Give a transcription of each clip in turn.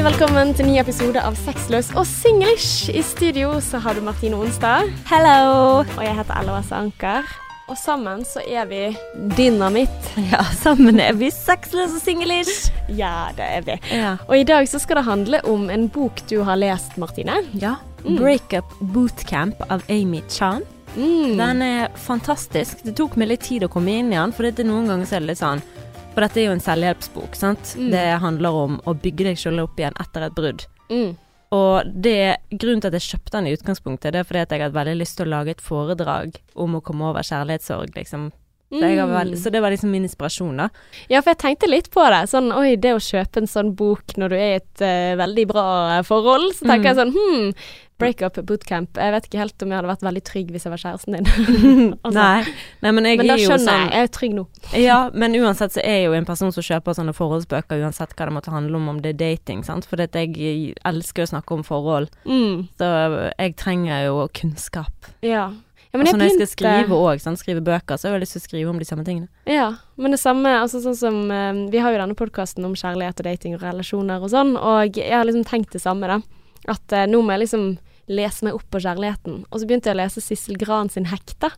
Velkommen til ny episode av Sexløs og singlish. I studio så har du Martine Onstad. Hello! Og jeg heter Ella Wesse Anker. Og sammen så er vi dynamitt. Ja, sammen er vi sexløse og singlish. Ja, det er vi. Ja. Og i dag så skal det handle om en bok du har lest, Martine. ja. Mm. Breakup Bootcamp av Amy Chan. Mm. Den er fantastisk. Det tok meg litt tid å komme inn i den, for dette noen ganger så er det litt sånn For dette er jo en selvhjelpsbok, sant. Mm. Det handler om å bygge deg selv opp igjen etter et brudd. Mm. Og det, grunnen til at jeg kjøpte den i utgangspunktet, det er fordi at jeg hadde veldig lyst til å lage et foredrag om å komme over kjærlighetssorg, liksom. Har så det var liksom min inspirasjon, da. Ja, for jeg tenkte litt på det. Sånn, oi, det å kjøpe en sånn bok når du er i et uh, veldig bra eh, forhold, så tenker Mm. jeg sånn hm, breakup bootcamp. Jeg vet ikke helt om jeg hadde vært veldig trygg hvis jeg var kjæresten din. Altså, Nei. Nei, men jeg Men da er jo skjønner sånn jeg. Jeg er trygg nå. Ja, men uansett så er jeg jo en person som kjøper sånne forholdsbøker, uansett hva det måtte handle om, om det er dating, sant. For jeg elsker å snakke om forhold, Mm. så jeg trenger jo kunnskap. Ja. Ja altså når jeg skal skrive òg, skrive bøker, så har jeg lyst til å skrive om de samme tingene. Ja, men det samme altså sånn som eh, Vi har jo denne podkasten om kjærlighet og dating og relasjoner og sånn, og jeg har liksom tenkt det samme, da. At uh, nå må jeg liksom lese meg opp på kjærligheten. Og så begynte jeg å lese Sissel Gran sin Hekta.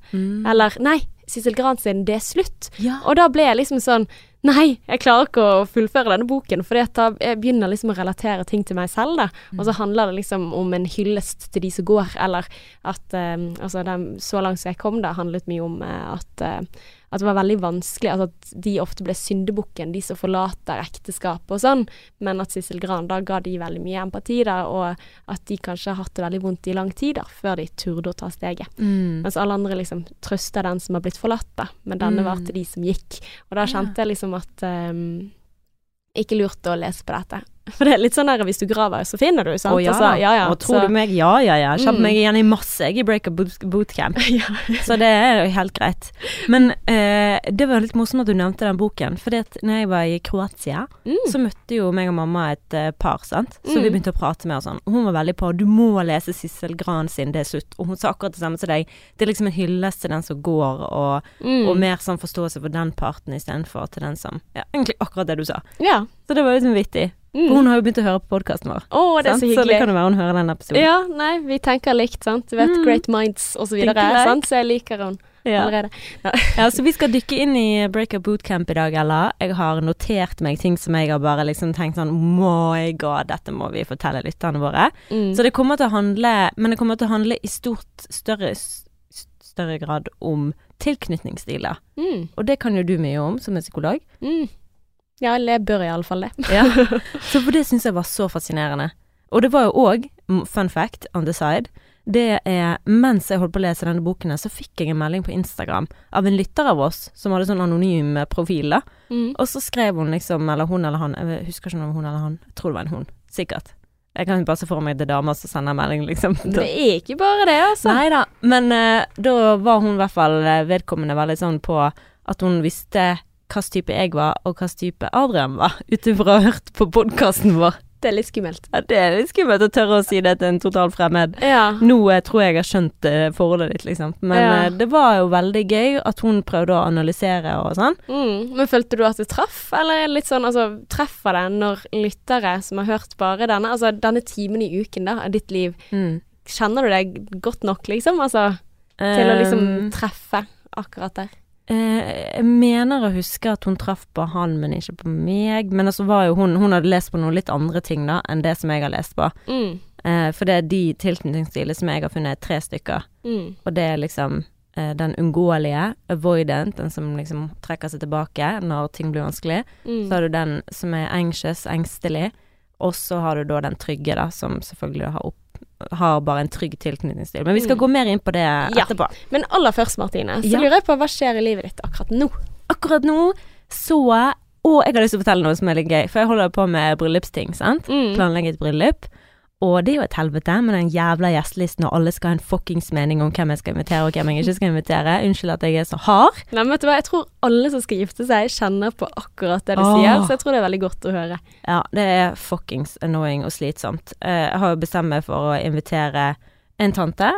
Eller nei, Sissel Gran sin Det er slutt. Ja. Og da ble jeg liksom sånn Nei, jeg klarer ikke å fullføre denne boken, for da jeg begynner liksom å relatere ting til meg selv, da. Og så handler det liksom om en hyllest til de som går, eller at um, Altså, den, så langt som jeg kom, da, handlet mye om uh, at eh, at det var veldig vanskelig, altså at de ofte ble syndebukken, de som forlater ekteskapet og sånn, men at Sissel Gran, da ga de veldig mye empati, da, og at de kanskje har hatt det veldig vondt i lang tid, da, før de turde å ta steget. Mm. Mens alle andre liksom trøster den som har blitt forlatt, da. Men denne var Mm. til de som gikk. Og da kjente jeg liksom at um, Ikke lurt å lese på dette. For det er litt sånn der hvis du graver, så finner du, sant. Å ja, Altså, ja, ja, og tror så- du meg? Ja, ja, ja. Jeg Mm. meg igjen i masse, jeg, i breaker Boot- Bootcamp. Så det er jo helt greit. Men eh, det var litt morsomt at du nevnte den boken, for når jeg var i Kroatia, Mm. så møtte jo meg og mamma et uh, par, sant. Så Mm. vi begynte å prate med og sånn. Og hun var veldig på du må lese Sissel Gran sin, det er slutt. Og hun sa akkurat det samme som deg. Det er liksom en hyllest til den som går, og, Mm. og mer sånn forståelse for den parten istedenfor til den som Ja, egentlig akkurat det du sa. Ja. Så det var liksom vittig. Mm. For hun har jo begynt å høre på podkasten vår. Oh, det er sant? så Så det kan jo være hun hører den episoden. Ja, nei, vi tenker likt, sant. Du vet, Mm. great minds og så videre, sant. Så jeg liker hun Ja. allerede. Ja, så vi skal dykke inn i Breakup Bootcamp i dag, Ella. Jeg har notert meg ting som jeg har bare liksom tenkt sånn My god, dette må vi fortelle lytterne våre. Mm. Så det kommer til å handle Men det kommer til å handle i stort større større grad om tilknytningsstiler. Mm. Og det kan jo du mye om som en psykolog. Mm. Ja, eller jeg bør iallfall det. Ja. Så for det syns jeg var så fascinerende. Og det var jo òg, fun fact on the side, det er mens jeg holdt på å lese denne boken, så fikk jeg en melding på Instagram av en lytter av oss som hadde sånn anonym eh, profil, da. Mm. Og så skrev hun liksom, eller hun eller han, jeg husker ikke om det var hun eller han, jeg tror det var en hun, sikkert. Jeg kan bare se for meg det er dama som sender melding, liksom. Det er ikke bare det, altså. Nei da, men uh, da var hun i hvert fall eh, vedkommende veldig sånn på at hun visste hvilken type jeg var, og hvilken type Adrian var, ut ifra å ha hørt på podkasten vår. Det er litt skummelt. Ja, det er litt skummelt å tørre å si det til en total fremmed. Ja. Nå eh, tror jeg jeg har skjønt eh, forholdet ditt, liksom. Men Ja. eh, det var jo veldig gøy at hun prøvde å analysere og sånn. Mm. Men følte du at det traff, eller er litt sånn altså treffer det når lyttere som har hørt bare denne, altså denne timen i uken da, av ditt liv, kjenner du deg godt nok, liksom? Altså til å liksom Um, treffe akkurat der. Eh, jeg mener å huske at hun traff på han, men ikke på meg. Men altså var jo hun Hun hadde lest på noen litt andre ting da enn det som jeg har lest på. Mm. Eh, for det er de tilknytningsstilene som jeg har funnet, er tre stykker. Mm. Og det er liksom eh, den unngåelige, avoidant, den som liksom trekker seg tilbake når ting blir vanskelig. Mm. Så har du den som er anxious, engstelig. Og så har du da den trygge, da, som selvfølgelig har, opp, har bare en trygg tilknytningsstil. Men vi skal Mm. gå mer inn på det Ja. etterpå. Men aller først, Martine, så Ja. lurer jeg på hva skjer i livet ditt akkurat nå? Akkurat nå så Og jeg har lyst til å fortelle noe som er litt gøy, for jeg holder på med bryllupsting, sant. Mm. Planlegge et bryllup. Og det er jo et helvete med den jævla gjestelisten, og alle skal ha en fuckings mening om hvem jeg skal invitere og hvem jeg ikke skal invitere. Unnskyld at jeg er så hard. Nei, men vet du hva, jeg tror alle som skal gifte seg, kjenner på akkurat det du Åh. sier, så jeg tror det er veldig godt å høre. Ja, det er fuckings annoying og slitsomt. Eh, Jeg har jo bestemt meg for å invitere en tante.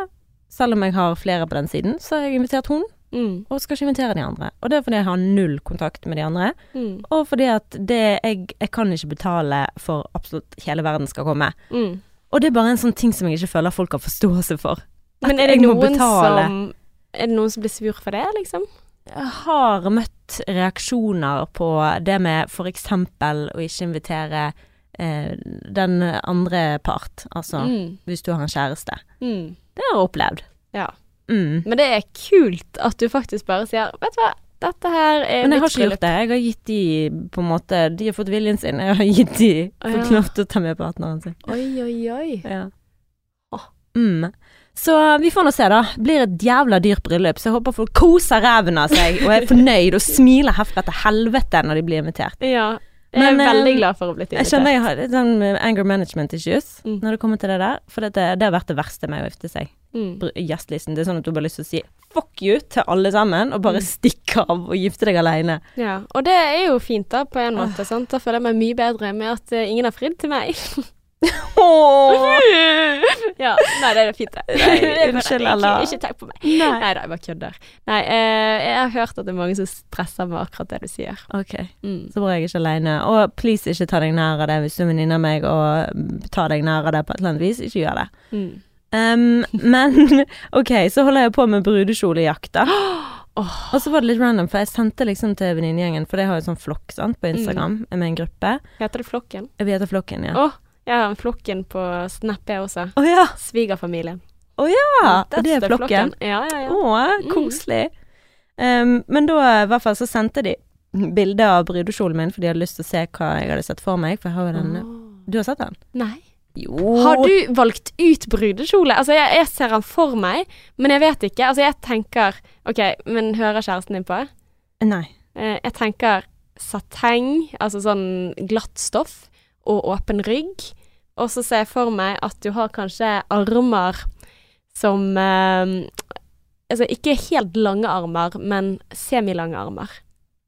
Selv om jeg har flere på den siden, så har jeg invitert hun. Mm. og skal ikke invitere de andre. Og det er fordi jeg har null kontakt med de andre, Mm. og fordi at det jeg, jeg kan ikke betale for absolutt hele verden skal komme. Mm. Og det er bare en sånn ting som jeg ikke føler folk har forståelse for. At Men er det noen som Er det noen som blir sur for det, liksom? Jeg har møtt reaksjoner på det med for eksempel å ikke invitere eh, den andre part, altså Mm. hvis du har en kjæreste. Mm. Det har jeg opplevd. Ja. Mm. Men det er kult at du faktisk bare sier Vet du hva, dette her er Men jeg har ikke gjort det. Jeg har gitt de på en måte De har fått viljen sin. Jeg har gitt de ja. fått lov til å ta med partneren sin. Oi, oi, oi. Ja. Oh. Mm. Så vi får nå se, da. Blir et jævla dyrt bryllup, så jeg håper folk koser ræven av seg og er fornøyd og smiler herfra til helvete når de blir invitert. Ja. Jeg er Men, eh, veldig glad for å bli Jeg invitert. kjenner jeg har sånn eh, anger management issues Mm. når det kommer til det der. For det, det har vært det verste med å gifte seg. Mm. Gjestelisten. Det er sånn at du bare har lyst til å si fuck you til alle sammen, og bare Mm. stikke av og gifte deg aleine. Ja, og det er jo fint da, på en måte. Sant? Da føler jeg meg mye bedre med at eh, ingen har fridd til meg. ja, nei, det er fint, det. Nei, unnskyld, ikke, Ella. ikke tenk på meg. Nei. Nei da, jeg bare kødder. Nei, eh, jeg har hørt at det er mange som stresser med akkurat det du sier. Ok, Mm. så bra jeg er ikke aleine. Og please, ikke ta deg nær av det hvis du er venninne av meg og ta tar deg nær av det på et eller annet vis. Ikke gjør det. Mm. Um, men ok, så holder jeg på med brudekjolejakt, da. Åh. Og så var det litt random, for jeg sendte liksom til venninnegjengen, for det har jo sånn flokk sant, på Mm. Instagram med en gruppe. Heter det Flokken? Vi heter Flokken, ja. Å, en Flokken på Snap, jeg også. Å ja! Svigerfamilien. Å ja. That's Det er flokken? Flokken. Ja, ja, ja. Å, Mm. koselig. Um, men da i hvert fall så sendte de bilde av brudekjolen min, for de hadde lyst til å se hva jeg hadde sett for meg. For jeg har jo den oh. Du har sett den? Nei. Jo. Har du valgt ut brudekjole? Altså, jeg, jeg ser den for meg, men jeg vet ikke. Altså, jeg tenker OK, men hører kjæresten din på? Nei. Eh, jeg tenker sateng, altså sånn glatt stoff, og åpen rygg. Og så ser jeg for meg at du har kanskje armer som eh, Altså ikke helt lange armer, men semilange armer.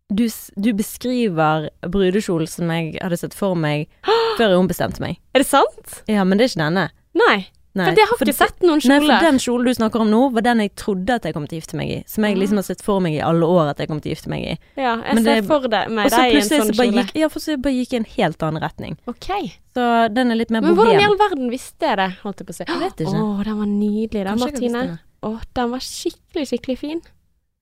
Du, du beskriver brudekjolen som jeg hadde sett for meg før jeg ombestemte meg. Er det sant? Ja, men det er ikke denne. Nei. Nei, for det har for ikke det- sett noen Nei, for den kjolen du snakker om nå, var den jeg trodde at jeg kom til å gifte meg i. Som jeg liksom har sett for meg i alle år at jeg kom til å gifte meg i. Ja, jeg Men ser det- for det, meg deg i en sånn så kjole. gikk Ja, for så bare gikk i en helt annen retning. Ok. Så den er litt mer bohem. Men hvordan i all verden visste jeg det, holdt jeg på å si. Jeg vet ikke. Å, den var nydelig, den, Martine. Å, den var skikkelig, skikkelig fin.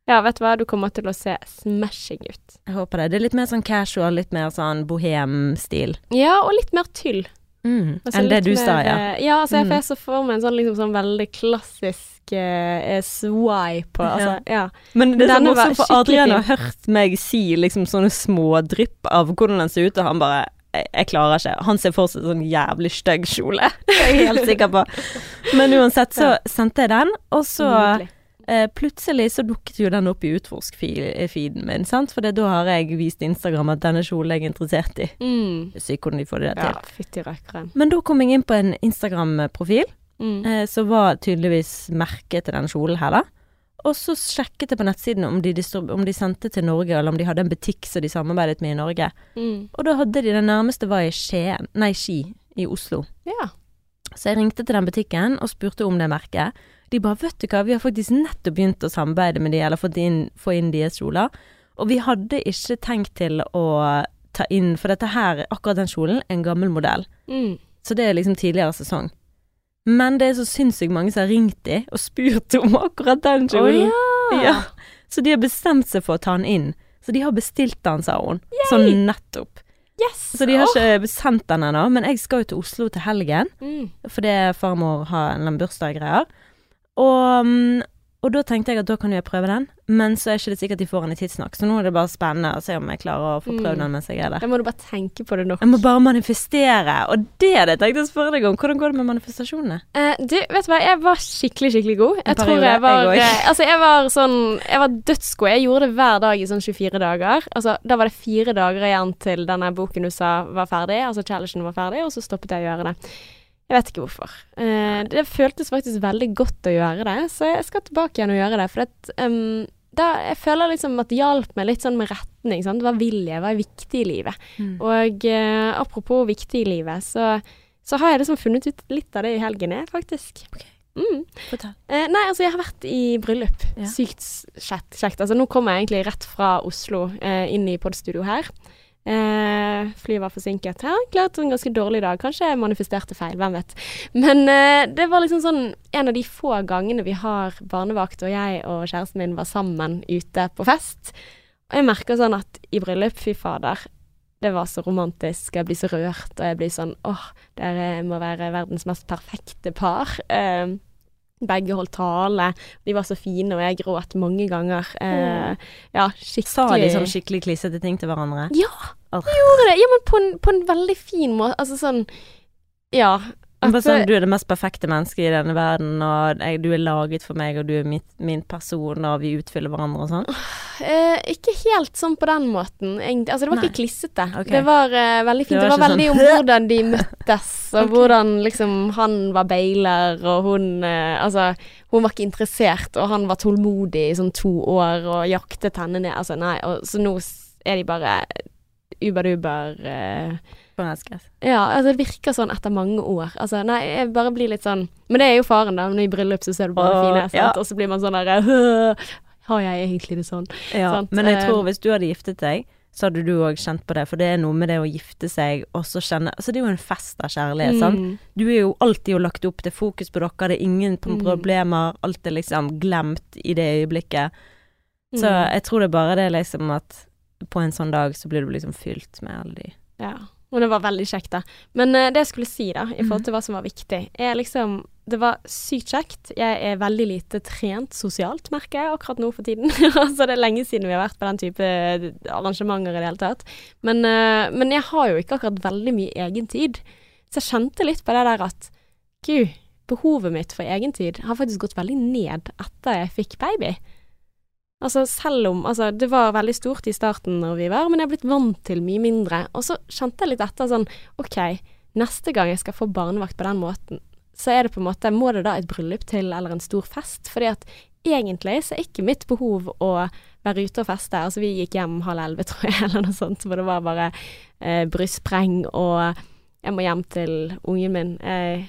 Ja, vet du hva, du kommer til å se smashing ut. Jeg håper det. Det er litt mer sånn casual, litt mer sånn bohem-stil. Ja, og litt mer tyll. Mm. Altså Enn det du du sa, ja. eh, Ja, altså jeg, Mm. jeg så for meg en sånn, liksom, sånn veldig klassisk eh, swipe Altså, ja. Men det er sånn Denne for Adrian har hørt meg si liksom sånne små drypp av hvordan den ser ut, og han bare jeg, jeg klarer ikke. Han ser for seg sånn jævlig stygg kjole. Det er jeg helt sikker på. Men uansett så sendte jeg den, og så Nydelig. Eh, plutselig så dukket jo den opp i utforsk-feeden min, sant. For da har jeg vist Instagram at denne kjolen er interessert i. Mm. Så hvordan de får det Ja, til. fytti rakkeren. Men da kom jeg inn på en Instagram-profil Mm. eh, som var tydeligvis merket til den kjolen her, da. Og så sjekket jeg på nettsiden om de, om de sendte til Norge, eller om de hadde en butikk som de samarbeidet med i Norge. Mm. Og da hadde de den nærmeste var i Skien, nei Ski, i Oslo. Ja. Så jeg ringte til den butikken og spurte om det merket. De bare 'vet du hva, vi har faktisk nettopp begynt å samarbeide med de, eller fått inn, få inn deres kjoler'. Og vi hadde ikke tenkt til å ta inn For dette her, akkurat den kjolen, en gammel modell. Mm. Så det er liksom tidligere sesong. Men det er så sinnssykt mange som har ringt de og spurt om akkurat den kjolen. Oh, ja. Ja. Så de har bestemt seg for å ta den inn. Så de har bestilt den, sa hun. Sånn nettopp. Yes! Så de har ikke sendt den ennå. Men jeg skal jo til Oslo til helgen, Mm. fordi farmor har en bursdag-greier. Og, mm, og da tenkte jeg at da kan jo jeg prøve den, men så er ikke det sikkert de får den i tidsnok. Så nå er det bare spennende å se om jeg klarer å få prøvd Mm. den mens jeg er der. Da må du bare tenke på det nok. Jeg må bare manifestere, og det hadde jeg tenkte å spørre deg om. Hvordan går det med manifestasjonene? Eh, du, vet du hva, jeg var skikkelig, skikkelig god. Jeg tror jeg var jeg eh, Altså, jeg var sånn Jeg var dødsgod. Jeg gjorde det hver dag i sånn 24 dager. Altså, da var det fire dager igjen til denne boken du sa var ferdig, altså challengen var ferdig, og så stoppet jeg å gjøre det. Jeg vet ikke hvorfor. Eh, det føltes faktisk veldig godt å gjøre det, så jeg skal tilbake igjen og gjøre det. For at, um, da, jeg føler liksom at det hjalp meg litt sånn med retning. Sant? Hva vil jeg? Hva er viktig i livet? Og uh, apropos viktig i livet, så, så har jeg liksom funnet ut litt av det i helgen, jeg, faktisk. Mm. Fortell. Eh, nei, altså jeg har vært i bryllup. Ja. Sykt kjekt. Altså nå kommer jeg egentlig rett fra Oslo eh, inn i podstudio her. Eh, flyet var forsinket. Ja, klart en ganske dårlig dag. Kanskje jeg manifesterte feil, hvem vet. Men eh, det var liksom sånn en av de få gangene vi har barnevakt, og jeg og kjæresten min var sammen ute på fest. Og jeg merker sånn at i bryllup, fy fader, det var så romantisk. Jeg blir så rørt, og jeg blir sånn åh, dere må være verdens mest perfekte par. Eh, begge holdt tale. De var så fine, og jeg gråt mange ganger. Eh, ja, skikkelig Sa de sånn skikkelig klissete ting til hverandre? Ja, de gjorde det. Ja, men på en, på en veldig fin måte. Altså sånn Ja. At- sånn, du er det mest perfekte mennesket i denne verden, og jeg, du er laget for meg, og du er mitt, min person, og vi utfyller hverandre og sånn. Eh, ikke helt sånn på den måten, egentlig. Altså, det var Nei. ikke klissete. Okay. Det var eh, veldig fint. Det Det var var, veldig sånn, om hvordan de møttes, og okay. hvordan liksom han var bailer, og hun eh, Altså, hun var ikke interessert, og han var tålmodig i sånn to år og jaktet henne ned. Altså, nei. Og, så nå er de bare uber-duber eh, Forelsket. Ja, altså det virker sånn etter mange år. Altså, nei, jeg bare blir litt sånn Men det er jo faren, da. Men i bryllup så ser du bare det fine, ja. og så blir man sånn derre Har jeg egentlig det sånn? Ja, Sant, men jeg eh, tror hvis du hadde giftet deg, så hadde du òg kjent på det, for det er noe med det å gifte seg og så kjenne Altså, det er jo en fest av kjærlighet, sant. Mm. Du er jo alltid jo lagt opp til fokus på dere, det er ingen Mm. problemer, alt er liksom glemt i det øyeblikket. Så Mm. jeg tror det er bare det liksom at på en sånn dag så blir du liksom fylt med alle de Ja. Og det var veldig kjekt, da. Men uh, det jeg skulle si, da, i Mhm. forhold til hva som var viktig, er liksom Det var sykt kjekt. Jeg er veldig lite trent sosialt, merker jeg, akkurat nå for tiden. altså, det er lenge siden vi har vært på den type arrangementer i det hele tatt. Men, uh, men jeg har jo ikke akkurat veldig mye egen tid. Så jeg kjente litt på det der at gud, behovet mitt for egentid har faktisk gått veldig ned etter jeg fikk baby. Altså selv om Altså, det var veldig stort i starten når vi var, men jeg har blitt vant til mye mindre. Og så kjente jeg litt etter sånn OK, neste gang jeg skal få barnevakt på den måten, så er det på en måte Må det da et bryllup til, eller en stor fest? Fordi at egentlig så er ikke mitt behov å være ute og feste. Altså vi gikk hjem halv elleve, tror jeg, eller noe sånt, hvor det var bare eh, brystspreng og jeg må hjem til ungen min. Eh,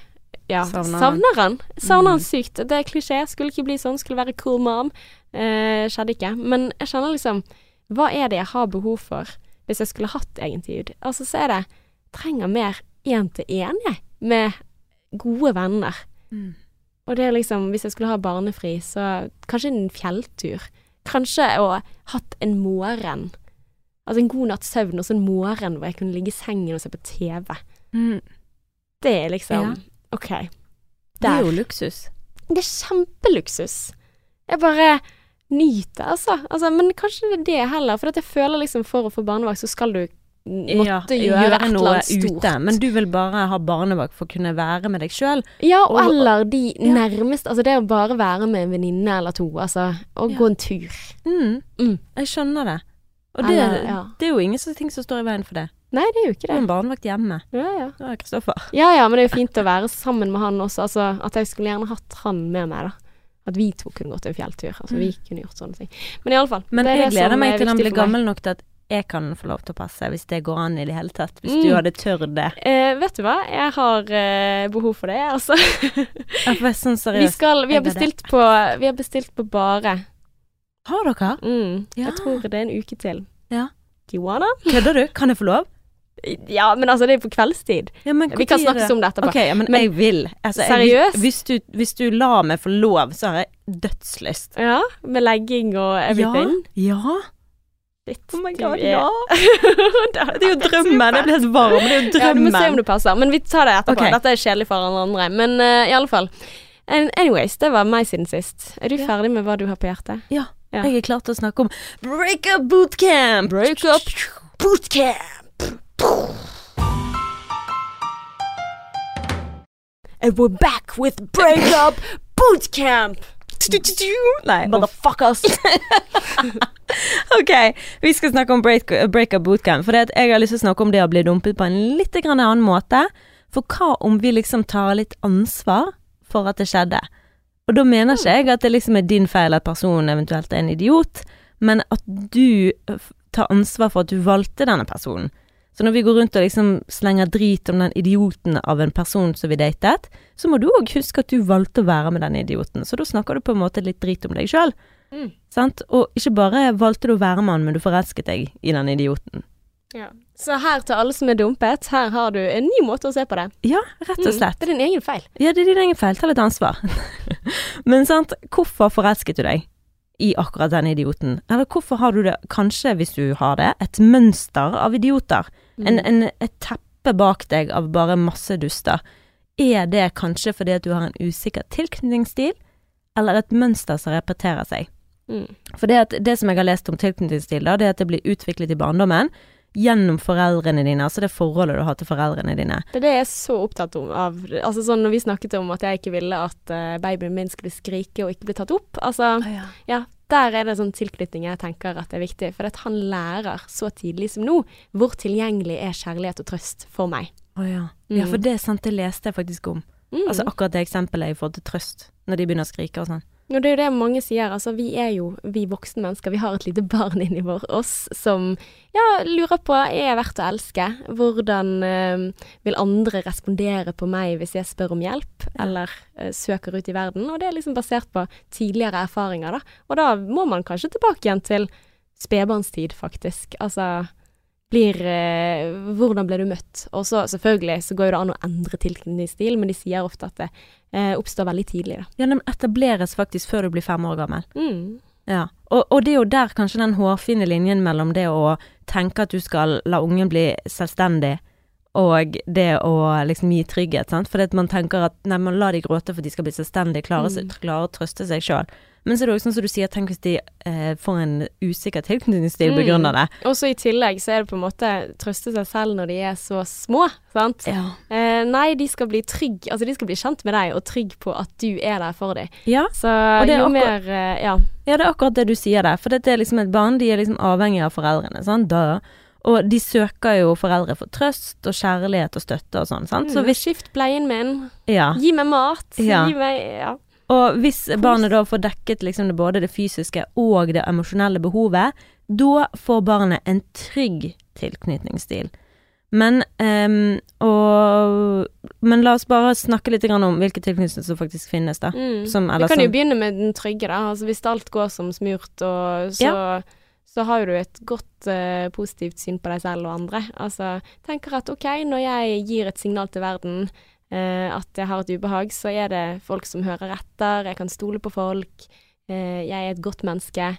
ja, Savner savner, han. Savner han Mm. sykt. Det er klisjé. Skulle ikke bli sånn. Skulle være cool mom. Eh, skjedde ikke. Men jeg kjenner liksom Hva er det jeg har behov for hvis jeg skulle hatt egen tid? Altså, så er det Trenger mer én-til-én, jeg. Med gode venner. Og det er liksom Hvis jeg skulle ha barnefri, så kanskje en fjelltur. Kanskje å hatt en morgen. Altså en god natts søvn og så en morgen hvor jeg kunne ligge i sengen og se på TV. Mm. Det er liksom Ja. OK. Det er jo luksus. Det er kjempeluksus. Jeg bare nyter, altså. altså. Men kanskje det er det heller. For jeg føler liksom for å få barnevakt, så skal du måtte gjøre, et eller noe ute. Men du vil bare ha barnevakt for å kunne være med deg sjøl. Ja, og, Og- eller de ja. nærmeste. Altså det å bare være med en venninne eller to, altså. Og Ja. gå en tur. Mm. Mm. Jeg skjønner det. Og det, Eller, ja. det er jo ingen sånne ting som står i veien for det. Nei, det er jo ikke det. en barnevakt hjemme. Ja, ja. Det er Kristoffer. Ja ja, men det er jo fint å være sammen med han også. Altså, at jeg skulle gjerne hatt han med meg, da. At vi to kunne gått en fjelltur. Altså, vi kunne gjort sånne ting. Men iallfall. Men jeg gleder meg til han blir gammel nok til at jeg kan få lov til å passe, hvis det går an i det hele tatt. Hvis Mm. du hadde tørt det. Eh, vet du hva, jeg har eh, behov for det, altså. Jeg får sånn sånn Vi, seriøst. skal, vi, har bestilt på, vi har bestilt på bare. Har dere? Mm, Ja. Jeg tror det er en uke til. Ja. Do you wanna? Kødder du? Kan jeg få lov? Ja, men altså, det er på kveldstid. Ja, men Vi kan snakkes om det etterpå. Ok, ja, men, Men- jeg vil. Altså, Seriøst? hvis, du, hvis du lar meg få lov, så har jeg dødslyst. Ja, med legging og everything. Ja. ja. Litt. Oh my god, er- ja. det, er jo drømmen. Jeg blir helt varm. Det er jo drømmen. Ja, du må se om det passer. Men vi tar det etterpå. Okay. Dette er kjedelig for alle andre. Men uh, i alle fall. An- Anyways, det var meg siden sist. Er du Ja. ferdig med hva du har på hjertet? Ja. Ja. Jeg er klar til å snakke om breakup bootcamp. Breakup bootcamp. And we're back with breakup bootcamp. Nei, Motherfuckers. Ok, vi skal snakke om break, breakup bootcamp. For jeg har lyst til å snakke om det å bli dumpet på en litt grann annen måte. For hva om vi liksom tar litt ansvar for at det skjedde? Og da mener ikke jeg at det liksom er din feil at personen eventuelt er en idiot, men at du øh, tar ansvar for at du valgte denne personen. Så når vi går rundt og liksom slenger drit om den idioten av en person som vi datet, så må du òg huske at du valgte å være med den idioten. Så da snakker du på en måte litt drit om deg sjøl. Mm. Sant? Og ikke bare valgte du å være med han, men du forelsket deg i den idioten. Ja. Så her til alle som er dumpet, her har du en ny måte å se på det. Ja, rett og Mm, slett. Det er din egen feil. Ja, det er din egen feil. Ta litt ansvar. Men sant, hvorfor forelsket du deg i akkurat den idioten? Eller hvorfor har du det, kanskje hvis du har det, et mønster av idioter? En, Mm. en, et teppe bak deg av bare masse duster. Er det kanskje fordi at du har en usikker tilknytningsstil, eller et mønster som repeterer seg? Mm. For det, at, det som jeg har lest om tilknytningsstil, da, det er at det blir utviklet i barndommen gjennom foreldrene dine, altså det forholdet du har til foreldrene dine. Det er det jeg er så opptatt om av Altså sånn når vi snakket om at jeg ikke ville at eh, babyen min skulle skrike og ikke bli tatt opp. Altså, ja, der er det sånn tilknytning jeg tenker at det er viktig. For at han lærer så tidlig som nå hvor tilgjengelig er kjærlighet og trøst for meg. Å ja. ja, Mm. for det er sant, det leste jeg faktisk om. Mm. Altså akkurat det eksempelet i forhold til trøst, når de begynner å skrike og sånn. Og det er jo det mange sier, altså vi er jo, vi voksne mennesker, vi har et lite barn inni vår, oss, som ja, lurer på, er jeg verdt å elske? Hvordan eh, vil andre respondere på meg hvis jeg spør om hjelp, eller eh, søker ut i verden? Og det er liksom basert på tidligere erfaringer, da. Og da må man kanskje tilbake igjen til spedbarnstid, faktisk. Altså blir eh, Hvordan ble du møtt? Og så selvfølgelig så går det an å endre tilknytningsstil, men de sier ofte at det eh, oppstår veldig tidlig, da. Ja, den etableres faktisk før du blir fem år gammel. Mm. Ja, og, og det er jo der kanskje den hårfine linjen mellom det å tenke at du skal la ungen bli selvstendig, og det å liksom gi trygghet, sant. For man tenker at nei, man la de gråte for at de skal bli selvstendige, klare, Mm. klare å trøste seg sjøl. Men så er det også sånn som du sier, tenk hvis de eh, får en usikker tilknytningsstil Mm. begrunnet det. Og så i tillegg så er det på en måte trøste seg selv når de er så små, sant. Ja. Eh, nei, de skal bli trygg, altså de skal bli kjent med deg og trygg på at du er der for dem. ja. Så jo mer eh, Ja. Ja, det er akkurat det du sier der. For dette er liksom et barn, de er liksom avhengig av foreldrene, sant. Da. Og de søker jo foreldre for trøst og kjærlighet og støtte og sånn, sant. Så Mm, hvis Skift bleien min, Ja. gi meg mat, Ja. gi meg Ja. Og hvis barnet da får dekket liksom det, både det fysiske og det emosjonelle behovet, da får barnet en trygg tilknytningsstil. Men, um, og, men la oss bare snakke litt om hvilke tilknytninger som faktisk finnes, da. Mm. Som, Vi kan jo begynne med den trygge, da. Altså hvis alt går som smurt, og så Så har du et godt uh, positivt syn på deg selv og andre. Altså, tenker at OK, når jeg gir et signal til verden at jeg har et ubehag, så er det folk som hører etter, jeg kan stole på folk, eh, jeg er et godt menneske.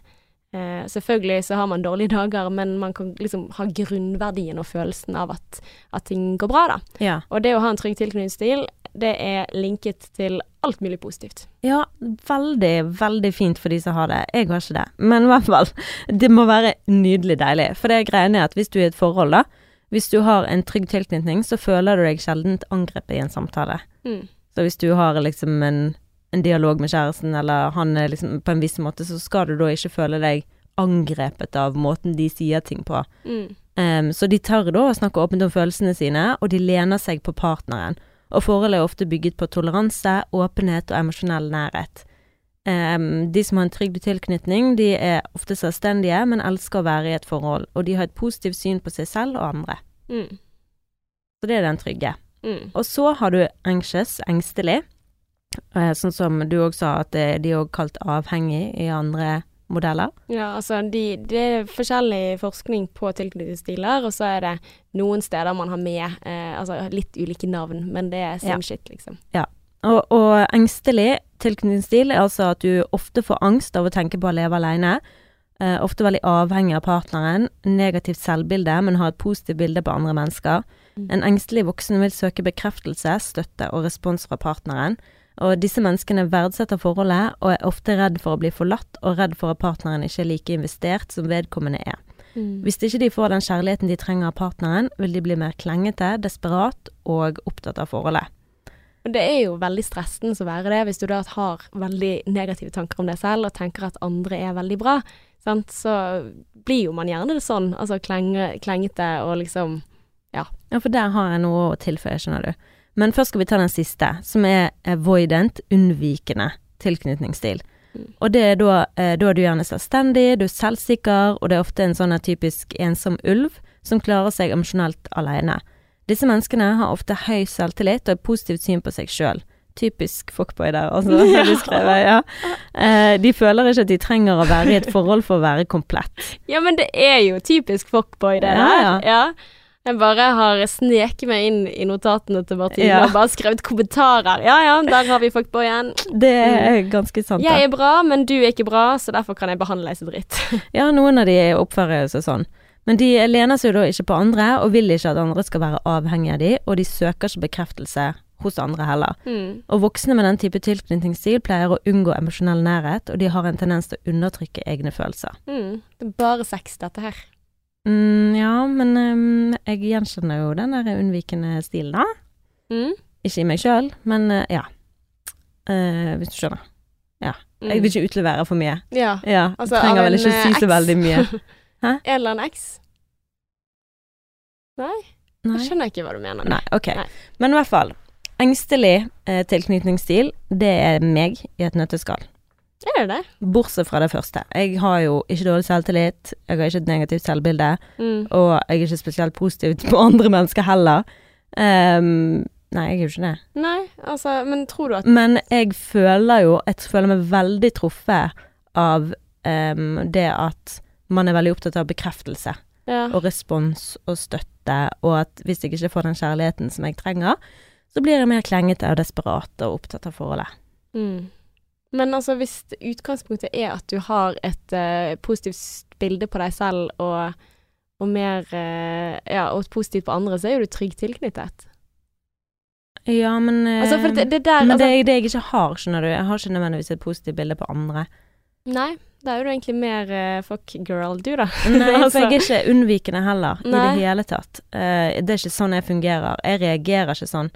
Eh, selvfølgelig så har man dårlige dager, men man kan liksom ha grunnverdien og følelsen av at, at ting går bra, da. Ja. Og det å ha en trygg tilknytningsstil, det er linket til alt mulig positivt. ja, veldig, veldig fint for de som har det. Jeg har ikke det. Men i hvert fall, det må være nydelig deilig. For det greiene er at hvis du er i et forhold, da, hvis du har en trygg tilknytning, så føler du deg sjelden angrepet i en samtale. Mm. Så hvis du har liksom en, en dialog med kjæresten, eller han er liksom på en viss måte, så skal du da ikke føle deg angrepet av måten de sier ting på. Mm. Um, så de tør da å snakke åpent om følelsene sine, og de lener seg på partneren. Og forholdet er ofte bygget på toleranse, åpenhet og emosjonell nærhet. Em, de som har en trygg tilknytning, de er ofte selvstendige, men elsker å være i et forhold, og de har et positivt syn på seg selv og andre. Mm. Så det er den trygge. Mm. Og så har du anxious, engstelig. Uh, sånn som du òg sa, at det, de er òg kalt avhengig i andre modeller. Ja, altså de, det er forskjellig forskning på tilknytningsstiler, og så er det noen steder man har med uh, altså litt ulike navn, men det er same Ja. shit, liksom. Og, og engstelig tilknytningsstil er altså at du ofte får angst av å tenke på å leve alene. Eh, ofte veldig avhengig av partneren. Negativt selvbilde, men har et positivt bilde på andre mennesker. Mm. En engstelig voksen vil søke bekreftelse, støtte og respons fra partneren. Og disse menneskene verdsetter forholdet og er ofte redd for å bli forlatt, og redd for at partneren ikke er like investert som vedkommende er. Mm. Hvis ikke de får den kjærligheten de trenger av partneren, vil de bli mer klengete, desperat og opptatt av forholdet. Og det er jo veldig stressende å være det, hvis du da har veldig negative tanker om deg selv, og tenker at andre er veldig bra, sant? så blir jo man gjerne det sånn, altså klenge, klengete og liksom Ja, Ja, for der har jeg noe å tilføye, skjønner du. Men først skal vi ta den siste, som er avoidant, unnvikende tilknytningsstil. Mm. Og det er da, eh, da er du gjerne selvstendig, du er selvsikker, og det er ofte en sånn typisk ensom ulv som klarer seg emosjonelt alene. Disse menneskene har ofte høy selvtillit og et positivt syn på seg sjøl. Typisk fuckboy der, altså. Ja. du skrevet, ja. Eh, de føler ikke at de trenger å være i et forhold for å være komplett. Ja, men det er jo typisk fuckboy, det Ja, ja. Ja. Jeg bare har sneket meg inn i notatene til Martine Ja. og bare skrevet kommentarer. Ja ja, der har vi fuckboyen. Det er ganske sant. Jeg er bra, men du er ikke bra, så derfor kan jeg behandle deg som dritt. Ja, noen av de oppfører seg sånn. Men de lener seg jo da ikke på andre, og vil ikke at andre skal være avhengig av de, og de søker ikke bekreftelse hos andre heller. Mm. Og voksne med den type tilknytningsstil pleier å unngå emosjonell nærhet, og de har en tendens til å undertrykke egne følelser. Mm. Det er bare sex, dette her. Mm, ja, men um, jeg gjenkjenner jo den der unnvikende stilen, da. Mm. Ikke i meg sjøl, men uh, ja. Uh, hvis du skjønner. Mm. Jeg vil ikke utlevere for mye. Ja. Ja, Altså, trenger vel ikke eh, si så veldig mye. En eller annen eks. Nei, jeg skjønner ikke hva du mener. Nei, ok. Nei. Men i hvert fall. Engstelig eh, tilknytningsstil, det er meg i et nøtteskall. Er det det? Bortsett fra det første. Jeg har jo ikke dårlig selvtillit, jeg har ikke et negativt selvbilde, Mm. og jeg er ikke spesielt positiv på andre mennesker heller. Um, nei, jeg er jo ikke det. Nei, altså, men tror du at Men jeg føler jo Jeg føler meg veldig truffet av um, det at man er veldig opptatt av bekreftelse Ja. og respons og støtte, og at hvis jeg ikke får den kjærligheten som jeg trenger, så blir jeg mer klengete og desperat og opptatt av forholdet. Mm. Men altså, hvis utgangspunktet er at du har et uh, positivt bilde på deg selv og, og mer uh, Ja, og positivt på andre, så er jo du trygg tilknyttet. Ja, men eh, Altså, for det, det der Men altså, det det jeg ikke har, skjønner du. Jeg har ikke nødvendigvis et positivt bilde på andre. Nei, da er du egentlig mer uh, fuck girl, du, da. Nei, for Altså. jeg er ikke unnvikende heller, i det hele tatt. Uh, det er ikke sånn jeg fungerer. Jeg reagerer ikke sånn.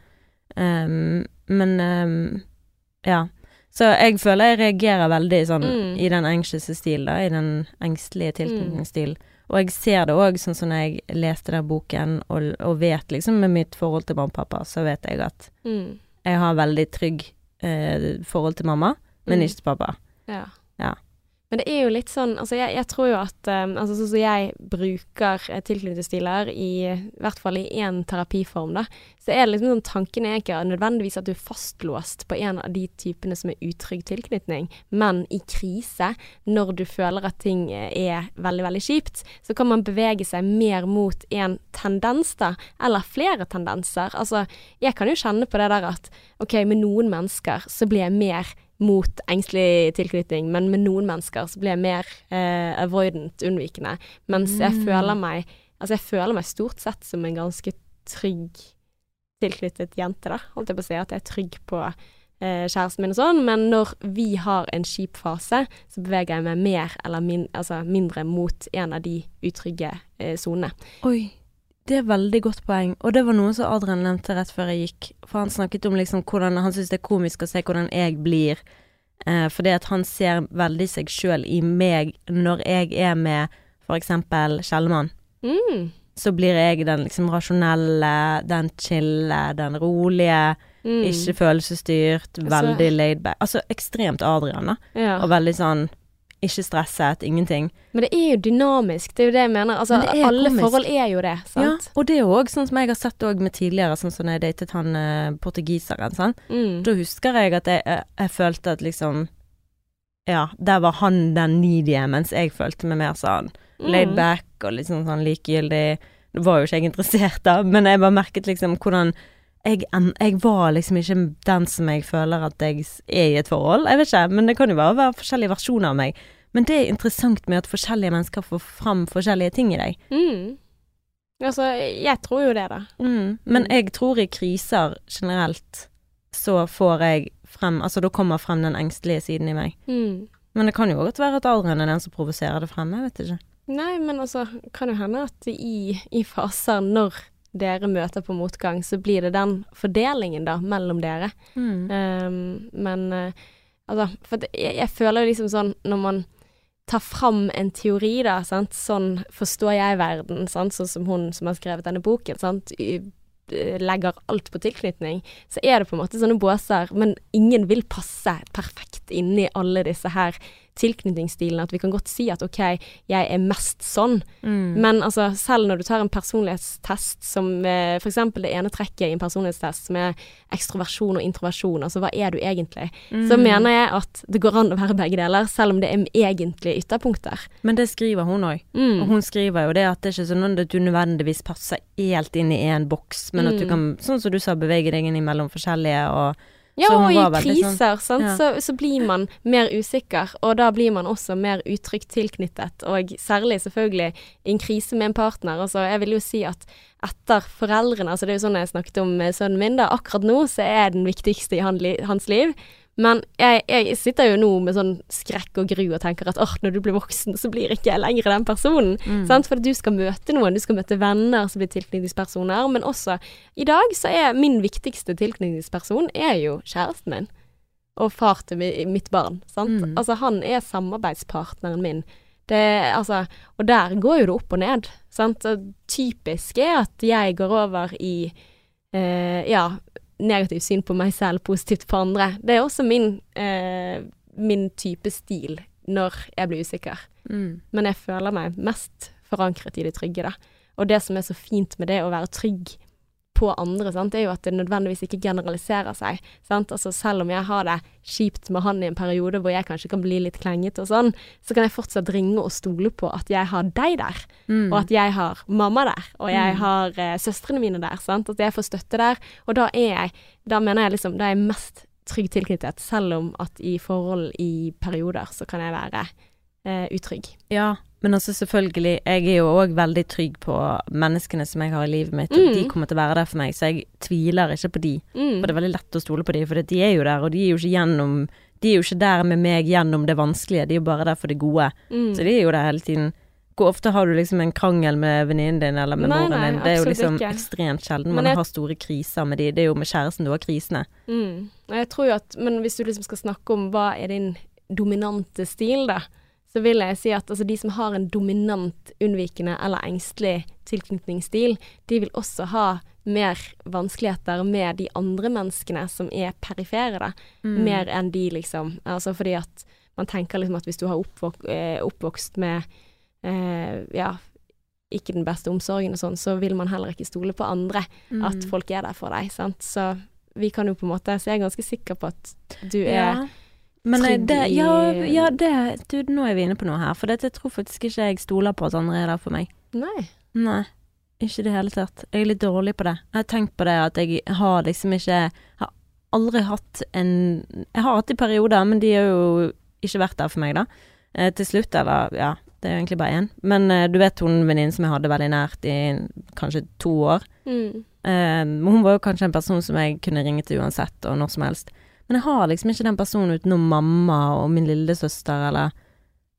Um, men um, ja. Så jeg føler jeg reagerer veldig sånn Mm. i den anxious stil, da, i den engstelige tilknytningsstilen. Og jeg ser det òg, sånn som når jeg leste den boken og, og vet liksom med mitt forhold til mamma og pappa, så vet jeg at Mm. jeg har veldig trygg eh, forhold til mamma, men Mm. ikke til pappa. Ja. Ja. Men det er jo litt sånn Altså, jeg, jeg tror jo at um, Altså, sånn som jeg bruker eh, tilknytningsstiler, i, i hvert fall i én terapiform, da, så er det liksom sånn Tanken er ikke nødvendigvis at du er fastlåst på en av de typene som er utrygg tilknytning, men i krise, når du føler at ting eh, er veldig, veldig kjipt, så kan man bevege seg mer mot en tendens, da, eller flere tendenser. Altså, jeg kan jo kjenne på det der at OK, med noen mennesker så blir jeg mer mot engstelig tilknytning, men med noen mennesker så blir jeg mer eh, avoidant, unnvikende. Mens jeg Mm. føler meg Altså, jeg føler meg stort sett som en ganske trygg tilknyttet jente, da. Holdt jeg på å si at jeg er trygg på eh, kjæresten min og sånn, men når vi har en kjip fase, så beveger jeg meg mer eller min, altså mindre mot en av de utrygge eh, sonene. Oi, det er veldig godt poeng. Og det var noe som Adrian nevnte rett før jeg gikk. For han snakket om liksom hvordan han syns det er komisk å se hvordan jeg blir. Eh, fordi at han ser veldig seg sjøl i meg når jeg er med for eksempel Kjellemann. Mm. Så blir jeg den liksom rasjonelle, den chille, den rolige, Mm. ikke følelsesstyrt, veldig laid back. Altså ekstremt Adrian, da. ja. Og veldig sånn ikke stresset, ingenting. Men det er jo dynamisk, det er jo det jeg mener. Altså, Men det alle komisk. forhold er jo det, sant? Ja, og det er jo òg sånn som jeg har sett med tidligere, sånn som jeg datet han eh, portugiseren, sant. Mm. Da husker jeg at jeg, jeg, jeg følte at liksom Ja, der var han den needy, mens jeg følte meg mer sånn laid Mm. back og liksom sånn likegyldig. Det var jo ikke jeg interessert av, men jeg bare merket liksom hvordan jeg, jeg var liksom ikke den som jeg føler at jeg er i et forhold. Jeg vet ikke, men det kan jo bare være forskjellige versjoner av meg. Men det er interessant med at forskjellige mennesker får fram forskjellige ting i deg. Mm. Altså, jeg tror jo det, da. Mm. Men Mm. jeg tror i kriser generelt så får jeg frem Altså da kommer frem den engstelige siden i meg. Mm. Men det kan jo godt være at alderen er den som provoserer det frem, jeg vet ikke. Nei, men altså, kan jo hende at i, i faser når dere møter på motgang, så blir det den fordelingen, da, mellom dere. Mm. Um, men uh, altså, for jeg, jeg føler jo liksom sånn når man tar fram en teori, da, sant, sånn forstår jeg verden, sant, sånn som hun som har skrevet denne boken, sant, i- eh, legger alt på tilknytning, så er det på en måte sånne båser, men ingen vil passe perfekt inni alle disse her tilknytningsstilene. At vi kan godt si at OK, jeg er mest sånn, Mm. men altså, selv når du tar en personlighetstest som eh, f.eks. det ene trekket i en personlighetstest som er ekstroversjon og introversjon, altså hva er du egentlig? Så Mm. mener jeg at det går an å være begge deler, selv om det er egentlige ytterpunkter. Men det skriver hun òg. Mm. Og hun skriver jo det at det er ikke sånn at du nødvendigvis passer helt inn i én boks, men at du Mm. kan, sånn som du sa, bevege deg innimellom forskjellige og Ja, og i sånn- kriser, sant? ja. Så, så blir man mer usikker, og da blir man også mer utrygt tilknyttet, og særlig selvfølgelig i en krise med en partner. Altså, jeg vil jo si at etter foreldrene, altså det er jo sånn jeg snakket om sønnen min, da, akkurat nå så er den viktigste i hans liv. Men jeg, jeg sitter jo nå med sånn skrekk og gru og tenker at åh, når du blir voksen, så blir ikke jeg lenger den personen. Mm. Sant? For du skal møte noen, du skal møte venner som blir tilknytningspersoner, men også i dag så er min viktigste tilknytningsperson er jo kjæresten min. Og far til mi, mitt barn. Sant? Mm. Altså han er samarbeidspartneren min. Det, altså, og der går jo det opp og ned. Sant? Og typisk er at jeg går over i eh, ja, negativt syn på meg selv, positivt på andre. Det er også min, eh, min type stil når jeg blir usikker Mm. men jeg føler meg mest forankret i det trygge, da. Og det som er så fint med det å være trygg på andre, sant, er jo at det nødvendigvis ikke generaliserer seg. Sant? Altså selv om jeg har det kjipt med han i en periode hvor jeg kanskje kan bli litt klengete og sånn, så kan jeg fortsatt ringe og stole på at jeg har deg der, Mm. og at jeg har mamma der, og jeg Mm. har eh, søstrene mine der, sant. At jeg får støtte der. Og da er jeg, da mener jeg liksom, da er jeg mest trygg tilknyttet, selv om at i forhold i perioder så kan jeg være eh, utrygg. Ja, men altså selvfølgelig, jeg er jo òg veldig trygg på menneskene som jeg har i livet mitt, og Mm. de kommer til å være der for meg, så jeg tviler ikke på de. Mm. For det er veldig lett å stole på de, for de er jo der, og de er jo ikke gjennom De er jo ikke der med meg gjennom det vanskelige, de er jo bare der for det gode. Mm. Så de er jo der hele tiden. Hvor ofte har du liksom en krangel med venninnen din eller med Nei, moren nei, din? Det er jo liksom ikke. ekstremt sjelden man jeg- har store kriser med de. Det er jo med kjæresten du har krisene. Mm. Jeg tror jo at, men hvis du liksom skal snakke om hva er din dominante stil, da, så vil jeg si at altså, de som har en dominant, unnvikende eller engstelig tilknytningsstil, de vil også ha mer vanskeligheter med de andre menneskene som er perifere, da. Mm. Mer enn de, liksom. Altså fordi at man tenker liksom at hvis du har oppvok eh, oppvokst med eh, ja, ikke den beste omsorgen og sånn, så vil man heller ikke stole på andre Mm. at folk er der for deg, sant. Så vi kan jo på en måte Så jeg er ganske sikker på at du er ja. Men eh, det, ja, ja, det Du, nå er vi inne på noe her. For dette, jeg tror faktisk ikke jeg stoler på at andre er der for meg. Nei. Nei, ikke i det hele tatt. Jeg er litt dårlig på det. Jeg har tenkt på det at jeg har liksom ikke Har aldri hatt en Jeg har hatt i perioder, men de har jo ikke vært der for meg, da. Eh, til slutt, eller ja, det er jo egentlig bare én. Men eh, du vet hun venninnen som jeg hadde veldig nært i kanskje to år. Mm. Eh, hun var jo kanskje en person som jeg kunne ringe til uansett, og når som helst. Men jeg har liksom ikke den personen utenom mamma og min lillesøster, eller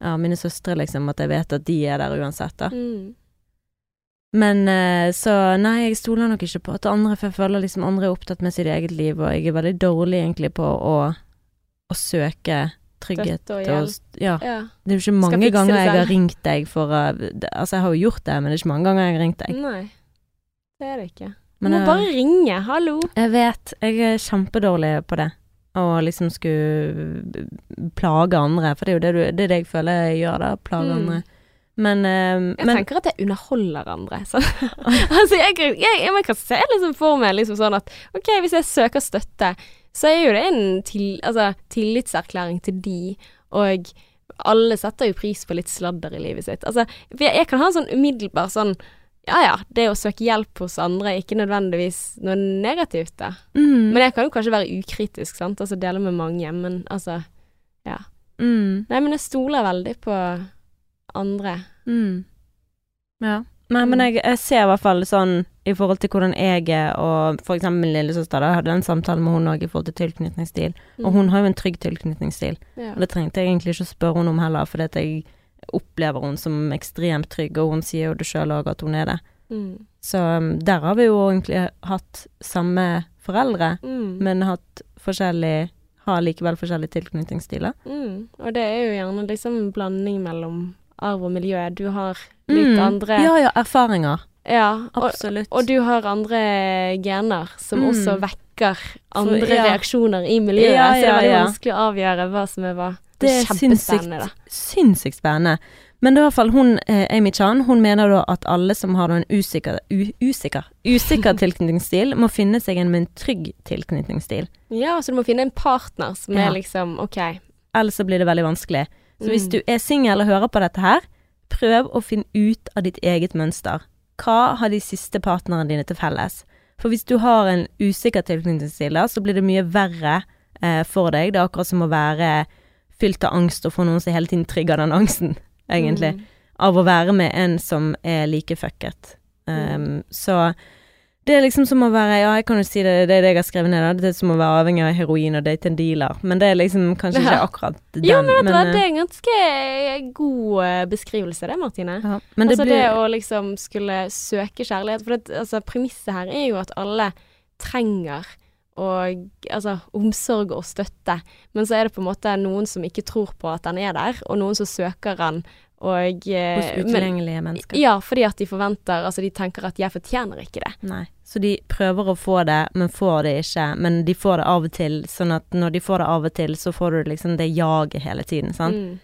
ja, mine søstre, liksom, at jeg vet at de er der uansett, da. Mm. Men eh, så nei, jeg stoler nok ikke på at andre, for jeg føler liksom andre er opptatt med sitt eget liv, og jeg er veldig dårlig egentlig på å, å søke trygghet og og. Ja. Ja. Det er jo ikke mange ganger jeg har ringt deg for det- Altså, jeg har jo gjort det, men det er ikke mange ganger jeg har ringt deg. Nei. Det er det ikke. Du må jeg- bare ringe. Hallo. Jeg vet, jeg er kjempedårlig på det. Å liksom skulle plage andre, for det er jo det, du, det, er det jeg føler jeg gjør, da. Plage Mm. andre. Men, eh, Jeg men tenker at jeg underholder andre. Så. altså, jeg, jeg, jeg, jeg kan se liksom for meg liksom sånn at OK, hvis jeg søker støtte, så er jo det en til, altså, tillitserklæring til de, og alle setter jo pris på litt sladder i livet sitt. Altså, jeg kan ha en sånn umiddelbar sånn ja ja, det å søke hjelp hos andre er ikke nødvendigvis noe negativt, da. mm, Men jeg kan jo kanskje være ukritisk, sant, altså dele med mange, men altså mm, Nei, men jeg stoler veldig på andre. mm. Ja. Nei, men Mm. jeg, jeg ser i hvert fall sånn i forhold til hvordan jeg er, og for eksempel min lillesøster, da jeg hadde en samtale med hun òg i forhold til tilknytningsstil, og hun har jo en trygg tilknytningsstil. Mm. ja. Og det trengte jeg egentlig ikke å spørre henne om heller, fordi at jeg opplever hun som ekstremt trygg, og hun sier jo det sjøl òg at hun er det. Mm. Så um, der har vi jo egentlig hatt samme foreldre, Mm. men hatt forskjellig Har likevel forskjellige tilknytningsstiler. Mm. Og det er jo gjerne liksom en blanding mellom arv og miljø. Du har litt Mm. andre Ja ja, erfaringer. Ja, og, Absolutt. og du har andre gener som Mm. også vekker andre ja. reaksjoner i miljøet, Ja, så det er veldig vanskelig å avgjøre hva som er hva. Det er da. sinnssykt spennende. Men det er i hvert fall hun, eh, Amy Chan, hun mener da at alle som har en usikker, u, usikker, usikker tilknytningsstil, må finne seg en med en trygg tilknytningsstil. Ja, så du må finne en partner som Ja. er liksom OK. Ellers så blir det veldig vanskelig. Så hvis Mm. du er singel og hører på dette her, prøv å finne ut av ditt eget mønster. Hva har de siste partnerne dine til felles? For hvis du har en usikker tilknytningsstil, da, så blir det mye verre eh, for deg. Det er akkurat som å være fylt av angst og få noen som hele tiden trigger den angsten, egentlig. Mm. Av å være med en som er like fucket. Um, Mm. Så det er liksom som å være Ja, jeg kan jo si det, det er det jeg har skrevet ned, da. Det er som å være avhengig av heroin og date en dealer. Men det er liksom kanskje ikke akkurat den. Jo, men vet du hva, eh, det er en ganske god eh, beskrivelse, det, Martine. ja, men det altså blir det å liksom skulle søke kjærlighet. For det, altså, premisset her er jo at alle trenger og, altså, omsorg og støtte. Men så er det på en måte noen som ikke tror på at den er der, og noen som søker den. Og, Hos hos men, mennesker. ja, fordi at de forventer Altså, de tenker at 'jeg fortjener ikke det'. Nei. Så de prøver å få det, men får det ikke. Men de får det av og til, sånn at når de får det av og til, så får du liksom det jaget hele tiden, sant. Mm.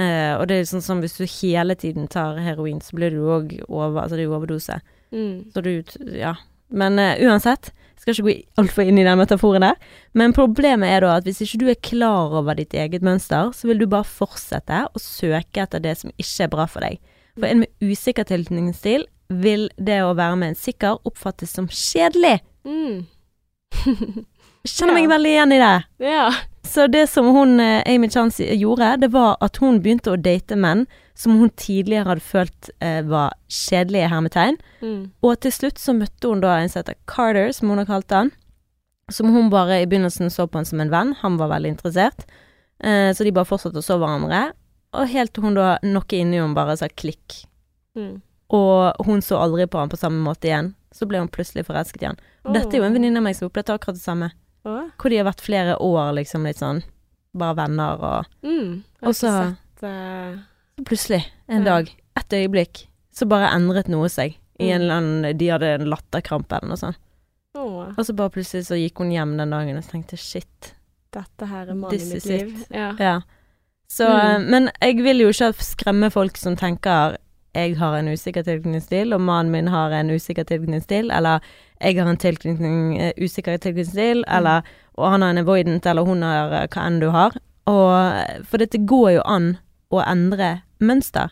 Uh, og det er sånn som hvis du hele tiden tar heroin, så blir du òg over Altså det er jo overdose. Mm. Så du Ja. Men uh, uansett, skal ikke gå altfor inn i den metaforen der. Men problemet er da at hvis ikke du er klar over ditt eget mønster, så vil du bare fortsette å søke etter det som ikke er bra for deg. For en med usikker tilknytningsstil vil det å være med en sikker oppfattes som kjedelig. Mm. Kjenner meg veldig igjen i det. ja. Så det som hun, eh, Amy Chan gjorde, det var at hun begynte å date menn som hun tidligere hadde følt eh, var kjedelige hermetegn. Mm. Og til slutt så møtte hun da en som heter Carter, som hun har kalt han. Som hun bare i begynnelsen så på han som en venn. Han var veldig interessert. Eh, så de bare fortsatte å så hverandre. Og helt til hun da noe inni henne bare sa klikk. Mm. Og hun så aldri på han på samme måte igjen. Så ble hun plutselig forelsket igjen. Og oh. dette er jo en venninne av meg som opplevde akkurat det samme. Åh. Hvor de har vært flere år liksom litt sånn bare venner og Mm. Og så- eh, plutselig, en Ja. dag, et øyeblikk, så bare endret noe seg. I en Mm. eller annen De hadde en latterkrampe eller noe sånt. åh, Og så bare plutselig så gikk hun hjem den dagen og tenkte shit. dette her er mannen i mitt liv. Ja. Ja. Så Mm. eh, Men jeg vil jo ikke skremme folk som tenker jeg har en usikker tilknytningsstil, og mannen min har en usikker tilknytningsstil, eller jeg har en tilknytning, eh, usikker tilknytningsstil, Mm. eller og han har en avoidant, eller hun har eh, hva enn du har. Og eh, For dette går jo an å endre mønster.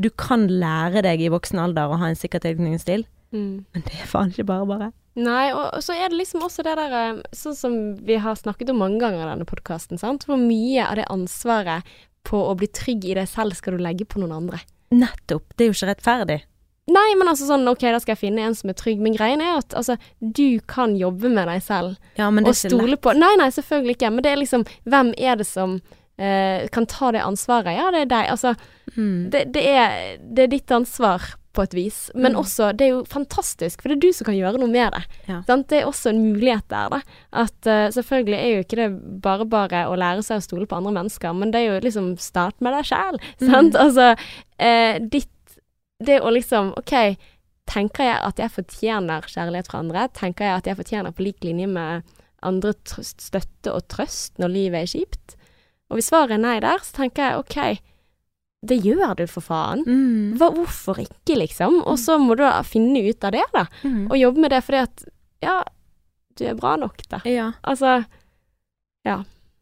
Du kan lære deg i voksen alder å ha en sikker tilknytningsstil, Mm. men det er faen ikke bare bare. Nei, og, og så er det liksom også det der Sånn som vi har snakket om mange ganger i denne podkasten, sant. Hvor mye av det ansvaret på å bli trygg i deg selv skal du legge på noen andre? Nettopp. Det er jo ikke rettferdig. Nei, men altså sånn ok, da skal jeg finne en som er trygg. Men greien er at altså, du kan jobbe med deg selv Ja, men det og er lett. stole på Nei, nei, selvfølgelig ikke. Men det er liksom Hvem er det som eh, kan ta det ansvaret? Ja, det er deg. Altså, Mm. det, det, er, det er ditt ansvar på et vis. Men Mm. også, det er jo fantastisk, for det er du som kan gjøre noe med det. Ja. Sant? Det er også en mulighet der, da. At uh, selvfølgelig er jo ikke det bare bare å lære seg å stole på andre mennesker, men det er jo liksom start med deg sjæl, Mm. sant. Altså, uh, ditt Det å liksom OK, tenker jeg at jeg fortjener kjærlighet fra andre? Tenker jeg at jeg fortjener på lik linje med andre støtte og trøst når livet er kjipt? Og hvis svaret er nei der, så tenker jeg OK, det gjør du for faen. Mm. Hva, hvorfor ikke, liksom? Og så må du da finne ut av det, da. Mm. Og jobbe med det fordi at ja, du er bra nok, da. Ja. Altså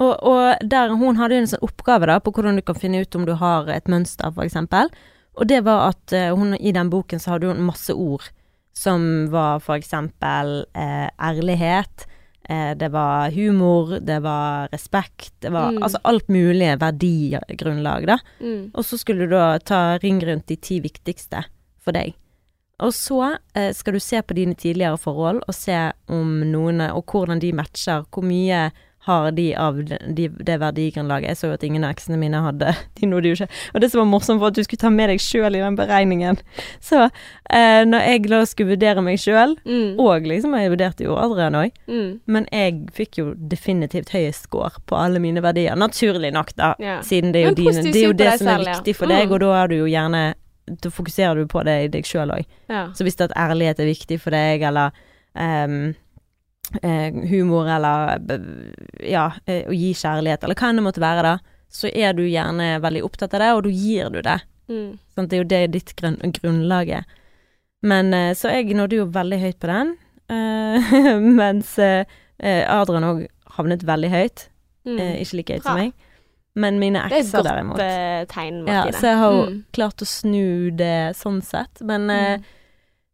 Og, og der hun hadde en sånn oppgave da, på hvordan du kan finne ut om du har et mønster, for eksempel. Og det var at eh, hun, i den boken så hadde hun masse ord som var for eksempel eh, ærlighet, det var humor, det var respekt, det var Mm. altså alt mulig verdigrunnlag, da. mm, Og så skulle du da ta ring rundt de ti viktigste for deg. Og så eh, skal du se på dine tidligere forhold, og se om noen Og hvordan de matcher. Hvor mye har de av de, de, det verdigrunnlaget? Jeg så jo at ingen av eksene mine hadde De nådde jo ikke Og det som var morsomt, var at du skulle ta med deg sjøl i den beregningen. Så eh, når jeg da skulle vurdere meg sjøl, mm, og liksom Jeg vurderte jo Adrian òg, mm, men jeg fikk jo definitivt høyest score på alle mine verdier. Naturlig nok, da. ja. Siden det er jo, dine, det, er jo det som er selv, ja. viktig for deg, Mm. og da er du jo gjerne da fokuserer du på det i deg sjøl òg. Ja. Så hvis det at ærlighet er viktig for deg, eller eh, humor, eller ja, eh, å gi kjærlighet, eller hva enn det måtte være, da, så er du gjerne veldig opptatt av det, og da gir du det. Mm. Sånn, Det er jo det ditt grunn, grunnlag er. Men eh, så jeg nådde jo veldig høyt på den, eh, mens eh, eh, Adrian òg havnet veldig høyt. Mm. Eh, ikke like høyt som meg. Men mine ekser, derimot. det er et godt derimot tegn, Martine. ja, Så jeg har jo Mm. klart å snu det sånn sett. Men eh, Mm.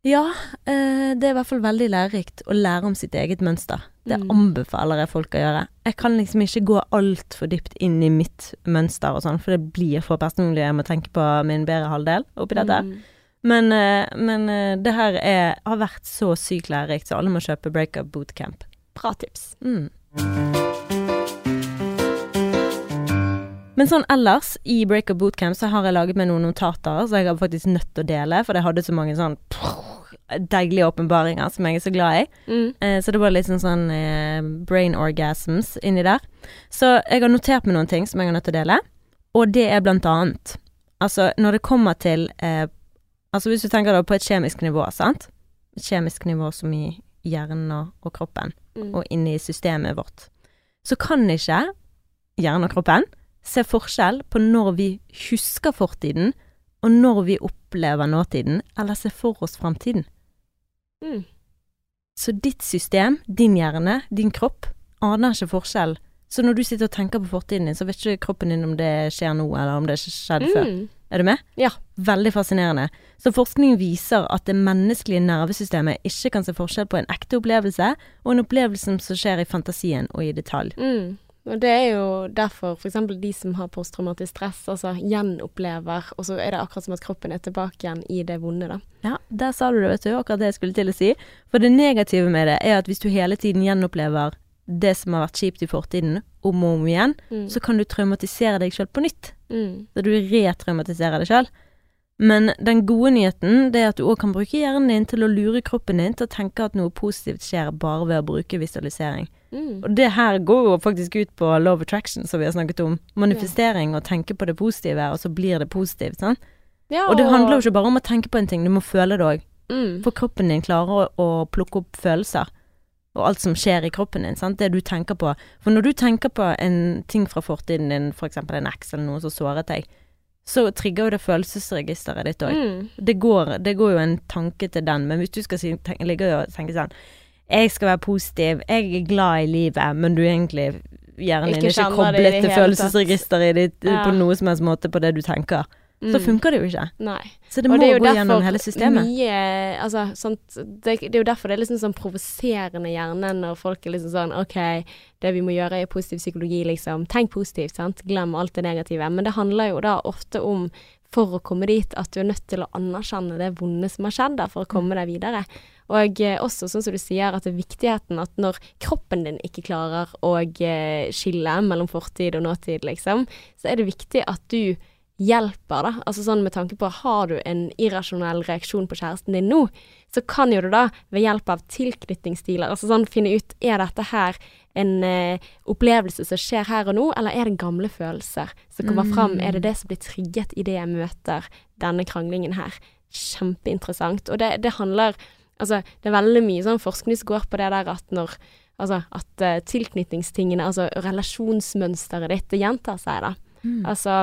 Ja, eh, det er i hvert fall veldig lærerikt å lære om sitt eget mønster. Det Mm. anbefaler jeg folk å gjøre. Jeg kan liksom ikke gå altfor dypt inn i mitt mønster og sånn, for det blir for personlig. Jeg må tenke på min bedre halvdel oppi dette. Mm. Men, eh, men eh, det her er, har vært så sykt lærerikt, så alle må kjøpe Breakup Bootcamp. Bra tips. Mm. Men sånn ellers, i Breakup Bootcamp så har jeg laget meg noen notater, så jeg har faktisk nødt til å dele, for jeg hadde så mange sånn deilige åpenbaringer som jeg er så glad i. Mm. Eh, så det var litt sånn, sånn eh, brain orgasms inni der. Så jeg har notert meg noen ting som jeg er nødt til å dele, og det er blant annet Altså, når det kommer til eh, Altså, hvis du tenker da på et kjemisk nivå, sant? Et kjemisk nivå som i hjernen og, og kroppen, Mm. og inni systemet vårt, så kan ikke hjernen og kroppen se forskjell på når vi husker fortiden, og når vi opplever nåtiden, eller se for oss framtiden. Mm. Så ditt system, din hjerne, din kropp, aner ikke forskjell. Så når du sitter og tenker på fortiden din, så vet ikke kroppen din om det skjer nå, eller om det skjedde før. Mm. Er du med? Ja. Veldig fascinerende. Så forskning viser at det menneskelige nervesystemet ikke kan se forskjell på en ekte opplevelse og en opplevelse som skjer i fantasien og i detalj. Mm. Og det er jo derfor f.eks. de som har posttraumatisk stress, altså gjenopplever, og så er det akkurat som at kroppen er tilbake igjen i det vonde, da. Ja, der sa du det, vet du. Akkurat det jeg skulle til å si. For det negative med det er at hvis du hele tiden gjenopplever det som har vært kjipt i fortiden, om og om igjen, Mm. så kan du traumatisere deg sjøl på nytt. Mm. Så du retraumatiserer deg sjøl. Men den gode nyheten det er at du òg kan bruke hjernen din til å lure kroppen din til å tenke at noe positivt skjer bare ved å bruke visualisering. Mm. Og det her går jo faktisk ut på love attraction, som vi har snakket om. Manifestering og tenke på det positive, og så blir det positivt. Sant? Ja, Og det handler jo ikke bare om å tenke på en ting, du må føle det òg. mm. For kroppen din klarer å, å plukke opp følelser. Og alt som skjer i kroppen din. Sant? Det du tenker på. For når du tenker på en ting fra fortiden din, f.eks. For en eks eller noe som såret deg, så trigger jo det følelsesregisteret ditt òg. Mm. Det, går, det går jo en tanke til den, men hvis du skal si, tenk, ligge og tenke sånn Jeg skal være positiv, jeg er glad i livet, men du egentlig hjernen din Ikke koblet til følelsesregisteret ditt Ja. på noe som helst måte på det du tenker, så Mm. funker det jo ikke. Nei. Så det må det gå gjennom hele systemet. Mye, altså, sånt, det, det er jo derfor det er liksom sånn provoserende hjernen når folk er liksom sånn OK, det vi må gjøre er positiv psykologi, liksom. Tenk positivt, sant. Glem alt det negative. Men det handler jo da ofte om, for å komme dit, at du er nødt til å anerkjenne det vonde som har skjedd, da, for å komme deg videre. Og eh, også sånn som du sier, at det er viktigheten at når kroppen din ikke klarer å eh, skille mellom fortid og nåtid, liksom, så er det viktig at du hjelper, da. Altså sånn med tanke på har du en irrasjonell reaksjon på kjæresten din nå, så kan jo du da ved hjelp av tilknytningsstiler, altså sånn finne ut er dette her en eh, opplevelse som skjer her og nå, eller er det gamle følelser som kommer fram? Er det det som blir trigget idet jeg møter denne kranglingen her? Kjempeinteressant. Og det, det handler Altså, det er veldig mye sånn forskning som går på det der at når Altså at uh, tilknytningstingene, altså relasjonsmønsteret ditt, det gjentar seg, da. Mm. Altså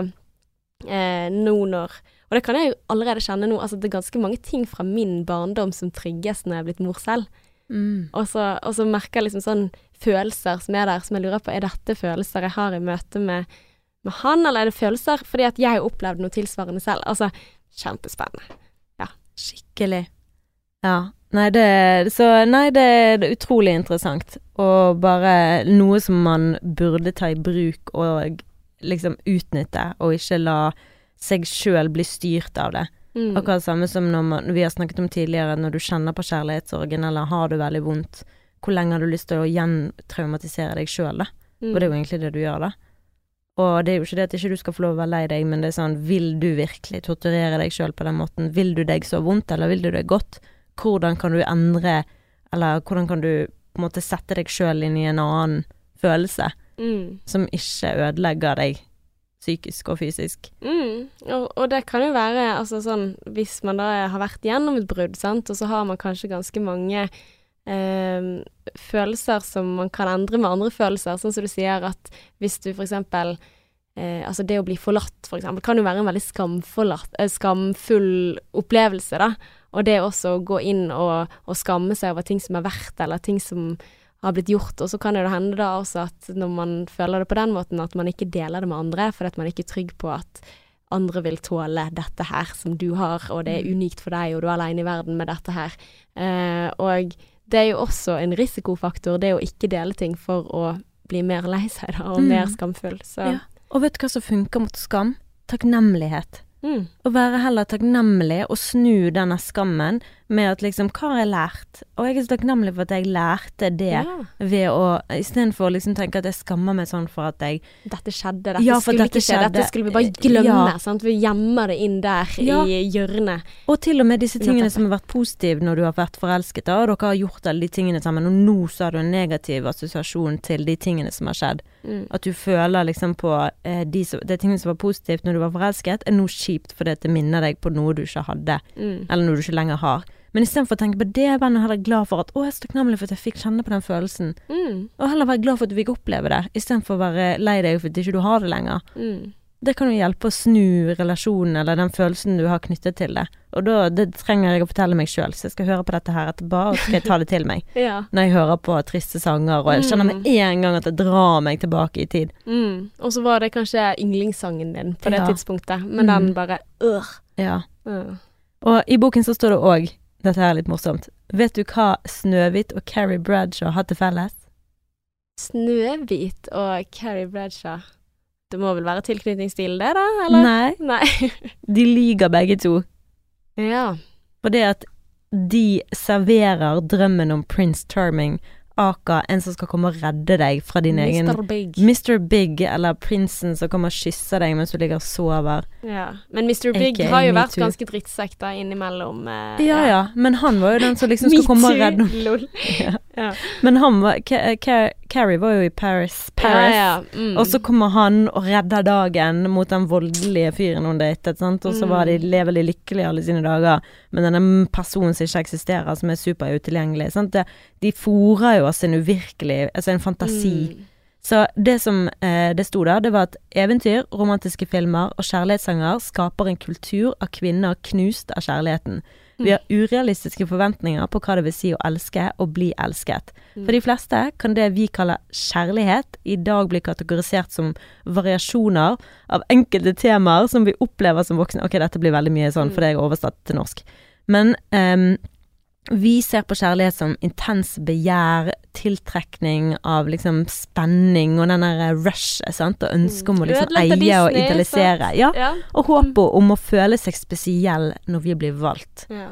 eh, nå når Og det kan jeg jo allerede kjenne nå, altså det er ganske mange ting fra min barndom som trigges når jeg er blitt mor selv. Mm. Og så, og så merker jeg liksom sånn følelser som er der, som jeg lurer på er dette følelser jeg har i møte med, med han, eller er det følelser fordi at jeg har opplevd noe tilsvarende selv? Altså, kjempespennende. Skikkelig. Ja. Nei, det Så nei, det er utrolig interessant. Og bare noe som man burde ta i bruk og liksom utnytte, og ikke la seg sjøl bli styrt av det. Mm. Akkurat samme som når man, vi har snakket om tidligere, når du kjenner på kjærlighetssorgen, eller har det veldig vondt, hvor lenge har du lyst til å gjentraumatisere deg sjøl, da? Mm. Og det er jo egentlig det du gjør, da. Og det er jo ikke det at ikke du skal få lov å være lei deg, men det er sånn, vil du virkelig torturere deg sjøl på den måten? Vil du deg så vondt, eller vil du deg godt? Hvordan kan du endre, eller hvordan kan du på en måte sette deg sjøl inn i en annen følelse Mm. som ikke ødelegger deg psykisk og fysisk. Mm. Og, og det kan jo være altså sånn hvis man da har vært gjennom et brudd, sant, og så har man kanskje ganske mange eh, følelser som man kan endre med andre følelser, sånn som du sier at hvis du for eksempel eh, Altså det å bli forlatt, for eksempel, kan jo være en veldig eh, skamfull opplevelse, da. Og det også å gå inn og, og skamme seg over ting som er verdt, eller ting som har blitt gjort. Og så kan det hende da også at når man føler det på den måten, at man ikke deler det med andre, fordi at man ikke er trygg på at andre vil tåle dette her som du har, og det er Mm. unikt for deg, og du er alene i verden med dette her. Eh, og det er jo også en risikofaktor, det å ikke dele ting for å bli mer lei seg da, og Mm. mer skamfull. Så Ja. Og vet du hva som funker mot skam? Takknemlighet. Mm, Å være heller takknemlig og snu denne skammen med at liksom Hva har jeg lært? Og jeg er så takknemlig for at jeg lærte det ja. ved å Istedenfor å liksom tenke at jeg skammer meg sånn for at jeg Dette skjedde, dette Ja, skulle dette ikke skje, dette skulle vi bare glemme. Ja. Sant? Vi gjemmer det inn der Ja. i hjørnet. Og til og med disse tingene som har vært positive når du har vært forelsket, og dere har gjort alle de tingene sammen, og nå så har du en negativ assosiasjon til de tingene som har skjedd. Mm. At du føler liksom på eh, de, de tingene som var positivt når du var forelsket, er nå kjipt fordi det minner deg på noe du ikke hadde, Mm. eller noe du ikke lenger har. Men istedenfor å tenke på det, vær nå heller glad for at 'Å, jeg er så takknemlig for at jeg fikk kjenne på den følelsen'. Mm. Og heller være glad for at du fikk oppleve det, istedenfor å være lei deg for at ikke du har det lenger. Mm. Det kan jo hjelpe å snu relasjonen eller den følelsen du har knyttet til det. Og da, det trenger jeg å fortelle meg sjøl, så jeg skal høre på dette her etterpå, og så skal jeg ta det til meg. Ja. Når jeg hører på triste sanger, og jeg kjenner med en gang at det drar meg tilbake i tid. Mm. Og så var det kanskje yndlingssangen din på det Ja. tidspunktet, men Mm. den bare øh. Ja. øh. Og i boken så står det òg, dette er litt morsomt, vet du hva Snøhvit og Carrie Bradshaw har til felles? Snøhvit og Carrie Bradshaw. Det må vel være tilknytningsstilen det, da? Eller? Nei, Nei. de lyver begge to. ja. For det at de serverer drømmen om Prince Charming, aka en som skal komme og redde deg fra din egen Mr. Big. Mr. Big, eller prinsen som kommer og kysser deg mens du ligger og sover. Ja. Men Mr. Big har jo vært ganske drittsekk da innimellom. eh, Ja ja, men han var jo den som liksom skulle komme og redde. Ja. Ja. Men han var Carrie var jo i Paris, Paris. Ja, ja. Mm. Og så kommer han og redder dagen mot den voldelige fyren hun datet, sant. Og så var de, Mm. lever de lykkelig alle sine dager med denne personen som ikke eksisterer, som er superutilgjengelig. Sant? Det, de fòrer jo oss en uvirkelig Altså en fantasi. Mm. Så det som eh, det sto der, det var at eventyr, romantiske filmer og kjærlighetssanger skaper en kultur av kvinner knust av kjærligheten. Vi har urealistiske forventninger på hva det vil si å elske og bli elsket. For de fleste kan det vi kaller kjærlighet, i dag bli kategorisert som variasjoner av enkelte temaer som vi opplever som voksne. Ok, dette blir veldig mye sånn, for det er oversatt til norsk. Men ehm, vi ser på kjærlighet som intens begjær, tiltrekning av liksom spenning og den der rushet, sant, og ønsket om å liksom Ødelagt av eie og idealisere. Ja, Ja. og håpet om å føle seg spesiell når vi blir valgt. ja.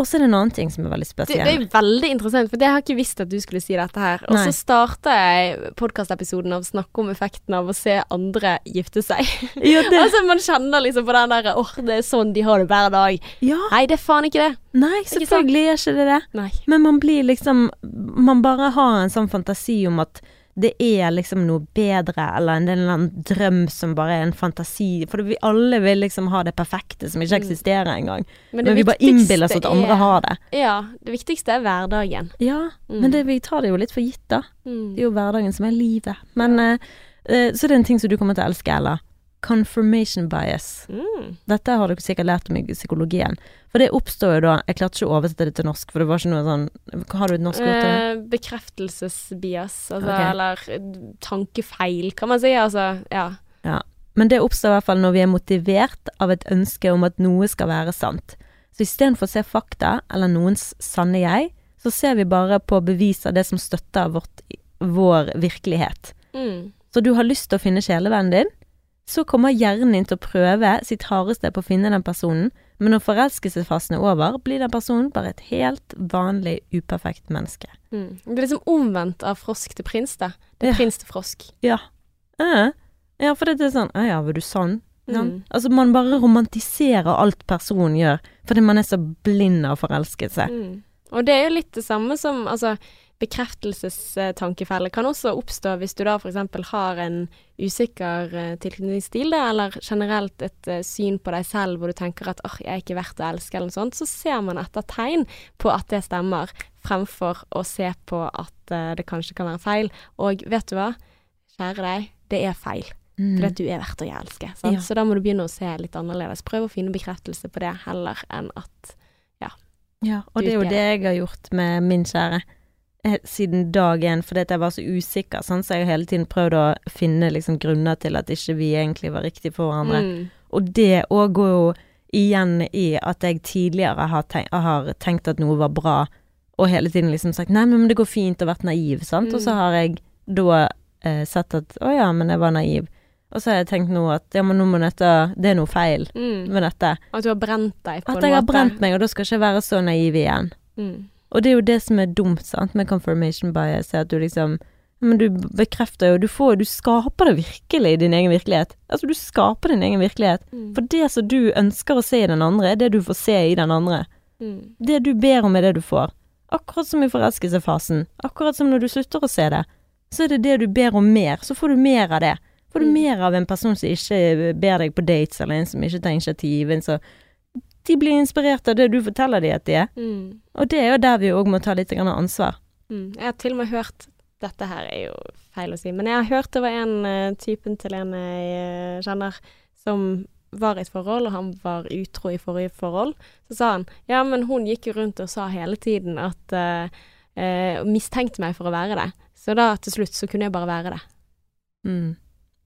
Og så er det en annen ting som er veldig Det, det er veldig interessant, for jeg har ikke visst at du skulle si dette her. Og så starta jeg podkastepisoden av å snakke om effekten av å se andre gifte seg. Ja, det, altså Man kjenner liksom på den derre åh, det er sånn de har det hver dag. ja, Nei, det er faen ikke det. nei, selvfølgelig er ikke det det. Nei. Men man blir liksom Man bare har en sånn fantasi om at det er liksom noe bedre, eller en eller annen drøm som bare er en fantasi. For vi alle vil liksom ha det perfekte som ikke Mm. eksisterer engang. Men, Men, vi bare innbiller oss at andre er- har det. Ja. Det viktigste er hverdagen. Ja, Mm. men det, vi tar det jo litt for gitt, da. Mm. Det er jo hverdagen som er livet. Men eh, uh, Så det er en ting som du kommer til å elske, Ella. Confirmation bias. Mm. Dette har dere sikkert lært om i psykologien. For det oppstår jo da Jeg klarte ikke å oversette det til norsk, for det var ikke noe sånn Har du et norsk ord til det? Eh, bekreftelsesbias, altså, okay. eller eh, tankefeil, kan man si. Altså, ja. Men det oppstår i hvert fall når vi er motivert av et ønske om at noe skal være sant. Så istedenfor å se fakta, eller noens sanne jeg, så ser vi bare på bevis av det som støtter vårt, vår virkelighet. Mm. Så du har lyst til å finne sjelevennen din, så kommer hjernen din til å prøve sitt hardeste på å finne den personen, men når forelskelsesfasen er over, blir den personen bare et helt vanlig, uperfekt menneske. Mm. Det er liksom omvendt av frosk til prins, da. Det er Ja. prins til frosk. Ja. Eh. Ja, for det er sånn Å ja, var du sånn? Mm. Altså, man bare romantiserer alt personen gjør, fordi man er så blind av forelskelse. Mm. Og det er jo litt det samme som Altså, bekreftelsestankefeller kan også oppstå hvis du da f.eks. har en usikker eh, tilknytningsstil, eller generelt et eh, syn på deg selv hvor du tenker at åh, jeg er ikke verdt å elske, eller noe sånt, så ser man etter tegn på at det stemmer, fremfor å se på at eh, det kanskje kan være feil. Og vet du hva, kjære deg, det er feil. Mm. Fordi at du er verdt å elske. Ja. Så da må du begynne å se litt annerledes. Prøv å finne bekreftelse på det, heller enn at Ja, og det er jo det jeg har gjort med min kjære. Eh, Siden dag én, fordi at jeg var så usikker, sånn, så jeg har hele tiden prøvd å finne liksom grunner til at ikke vi egentlig var riktig for hverandre. Mm. Og det òg går jo igjen i at jeg tidligere har tenkt, har tenkt at noe var bra, og hele tiden liksom sagt 'nei, men det går fint', og vært naiv, sant. Og så Mm. har jeg da eh, sett at 'å ja, men jeg var naiv'. Og så har jeg tenkt nå at ja, men nå må dette Det er noe feil Mm. med dette. At du har brent deg på At en jeg har brent meg, og da skal jeg ikke være så naiv igjen. Mm. Og det er jo det som er dumt sant, med confirmation bias, er at du liksom Men du bekrefter jo Du får Du skaper det virkelig i din egen virkelighet. Altså, du skaper din egen virkelighet. Mm. For det som du ønsker å se i den andre, er det du får se i den andre. Mm. Det du ber om, er det du får. Akkurat som i forelskelsefasen. Akkurat som når du slutter å se det. Så er det det du ber om mer, så får du mer av det. Får du Mm. mer av en person som ikke ber deg på dates, eller en som ikke tar initiativ, en som De blir inspirert av det du forteller dem at de er. Mm. Og det er jo der vi òg må ta litt ansvar. Mm. Jeg har til og med hørt Dette her er jo feil å si, men jeg har hørt det var en uh, typen til en jeg eh, kjenner som var i et forhold, og han var utro i forrige forhold. Så sa han ja, men hun gikk jo rundt og sa hele tiden at uh, uh, Mistenkte meg for å være det. Så da til slutt så kunne jeg bare være det. Mm.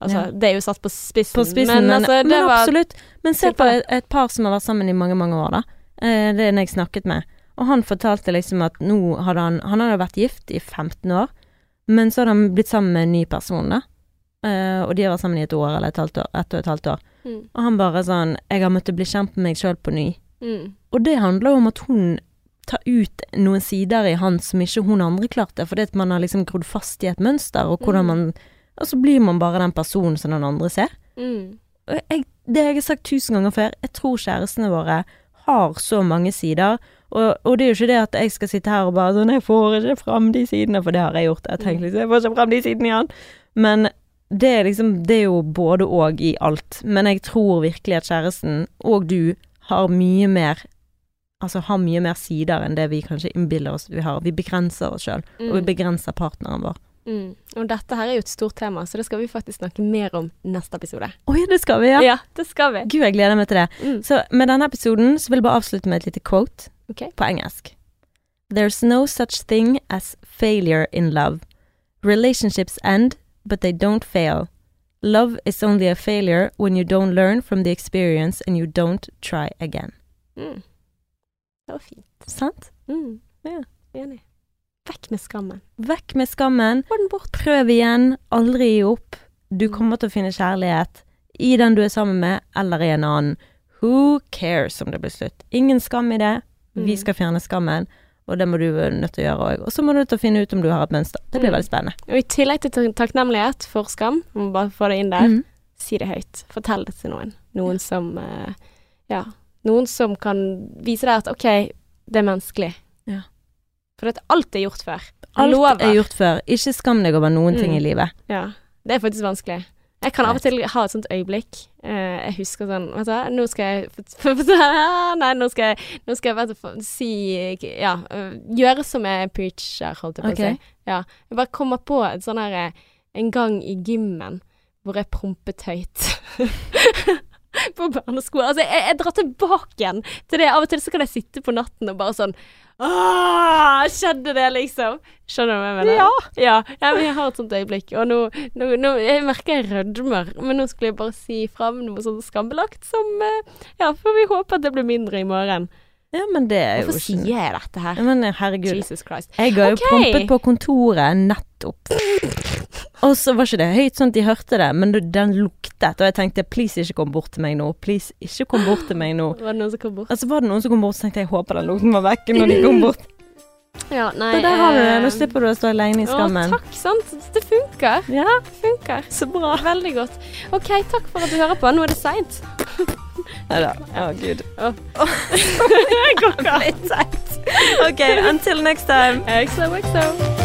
Altså, Ja. det er jo satt på spissen, På spissen, men, men altså, det men var absolutt. Men se på på et, et par som har vært sammen i mange, mange år, da. Eh, det er en jeg snakket med. Og han fortalte liksom at nå hadde han Han hadde vært gift i 15 år, men så hadde han blitt sammen med en ny person, da. Eh, og de har vært sammen i et år eller et halvt år. Ett og et halvt år. mm, Og han bare sånn Jeg har måttet bli kjent med meg sjøl på ny. mm, Og det handler jo om at hun tar ut noen sider i han som ikke hun andre klarte, fordi at man har liksom grodd fast i et mønster, og hvordan Mm. man Og så blir man bare den personen som den andre ser. mm, Og jeg, det har jeg sagt tusen ganger før, jeg tror kjærestene våre har så mange sider. Og, og det er jo ikke det at jeg skal sitte her og bare sånn Jeg får ikke fram de sidene, for det har jeg gjort. Jeg tenker liksom Jeg får ikke fram de sidene igjen. Men det er liksom Det er jo både og i alt. Men jeg tror virkelig at kjæresten, og du, har mye mer Altså har mye mer sider enn det vi kanskje innbiller oss vi har. Vi begrenser oss sjøl, og vi mm, begrenser partneren vår. Mm. Og dette her er jo et stort tema, så det skal vi faktisk snakke mer om neste episode. Oi, det skal vi, ja. Ja, det skal vi. Gud, jeg gleder meg til det. Mm. Så med denne episoden så vil jeg bare avslutte med et lite quote okay. på engelsk. There's no such thing as failure in love. Relationships end, but they don't fail. Love is only a failure when you don't learn from the experience and you don't try again. Mm. Det var fint. Sant? Mm. Ja. Enig. Vekk med skammen. Vekk med skammen. Prøv igjen. Aldri gi opp. Du Mm. kommer til å finne kjærlighet i den du er sammen med, eller i en annen. Who cares om det blir slutt? Ingen skam i det. Vi Mm. skal fjerne skammen, og det må du nødt til å gjøre òg. Og så må du nødt til å finne ut om du har et mønster. Det blir Mm. veldig spennende. Og i tillegg til takknemlighet for skam, må bare få det inn der, mm. si det høyt. Fortell det til noen. Noen som eh, Ja. Noen som kan vise deg at OK, det er menneskelig. For at alt er gjort før. Alt Lover. er gjort før. Ikke skam deg over noen ting Mm. i livet. Ja. Det er faktisk vanskelig. Jeg kan av og til ha et sånt øyeblikk. Eh, jeg husker sånn Vet du hva, nå skal jeg Nei, nå skal jeg, nå skal jeg vet si Ja, øh, gjøre som jeg preacher, holdt jeg på å okay. si. Ja. Jeg bare kommer på et sånn her eh, En gang i gymmen hvor jeg prompet høyt. på barnesko. Altså, jeg, jeg drar tilbake igjen til det. Av og til så kan jeg sitte på natten og bare sånn Åh, skjedde det, liksom? Skjønner du hva jeg mener? Ja. Ja, ja, men jeg har et sånt øyeblikk, og nå, nå, nå Jeg merker jeg rødmer, men nå skulle jeg bare si fram noe sånn skambelagt som eh, Ja, får vi håpe at det blir mindre i morgen. Ja, men det er jo Hvorfor sier jeg dette her? Ja, Men herregud. Jesus Christ. Jeg har jo Ok. prompet på kontoret nettopp. Og så var ikke det høyt sånn at de hørte det, men den luktet, og jeg tenkte please ikke kom bort til meg nå. Please ikke kom bort til meg nå. Var det noen som kom bort? Altså var det noen som kom bort, så tenkte jeg jeg håper den lukten var vekke når de kom bort. Ja, nei Så der har du det. eh, Nå slipper du å stå alene i skammen. Å, takk, sant. Det funker. Ja, Det funker. så bra. Veldig godt. OK, takk for at du hører på. Nå er det seint. Nei da. Å, gud. Det går ikke litt seint. OK, until next time. XOXO.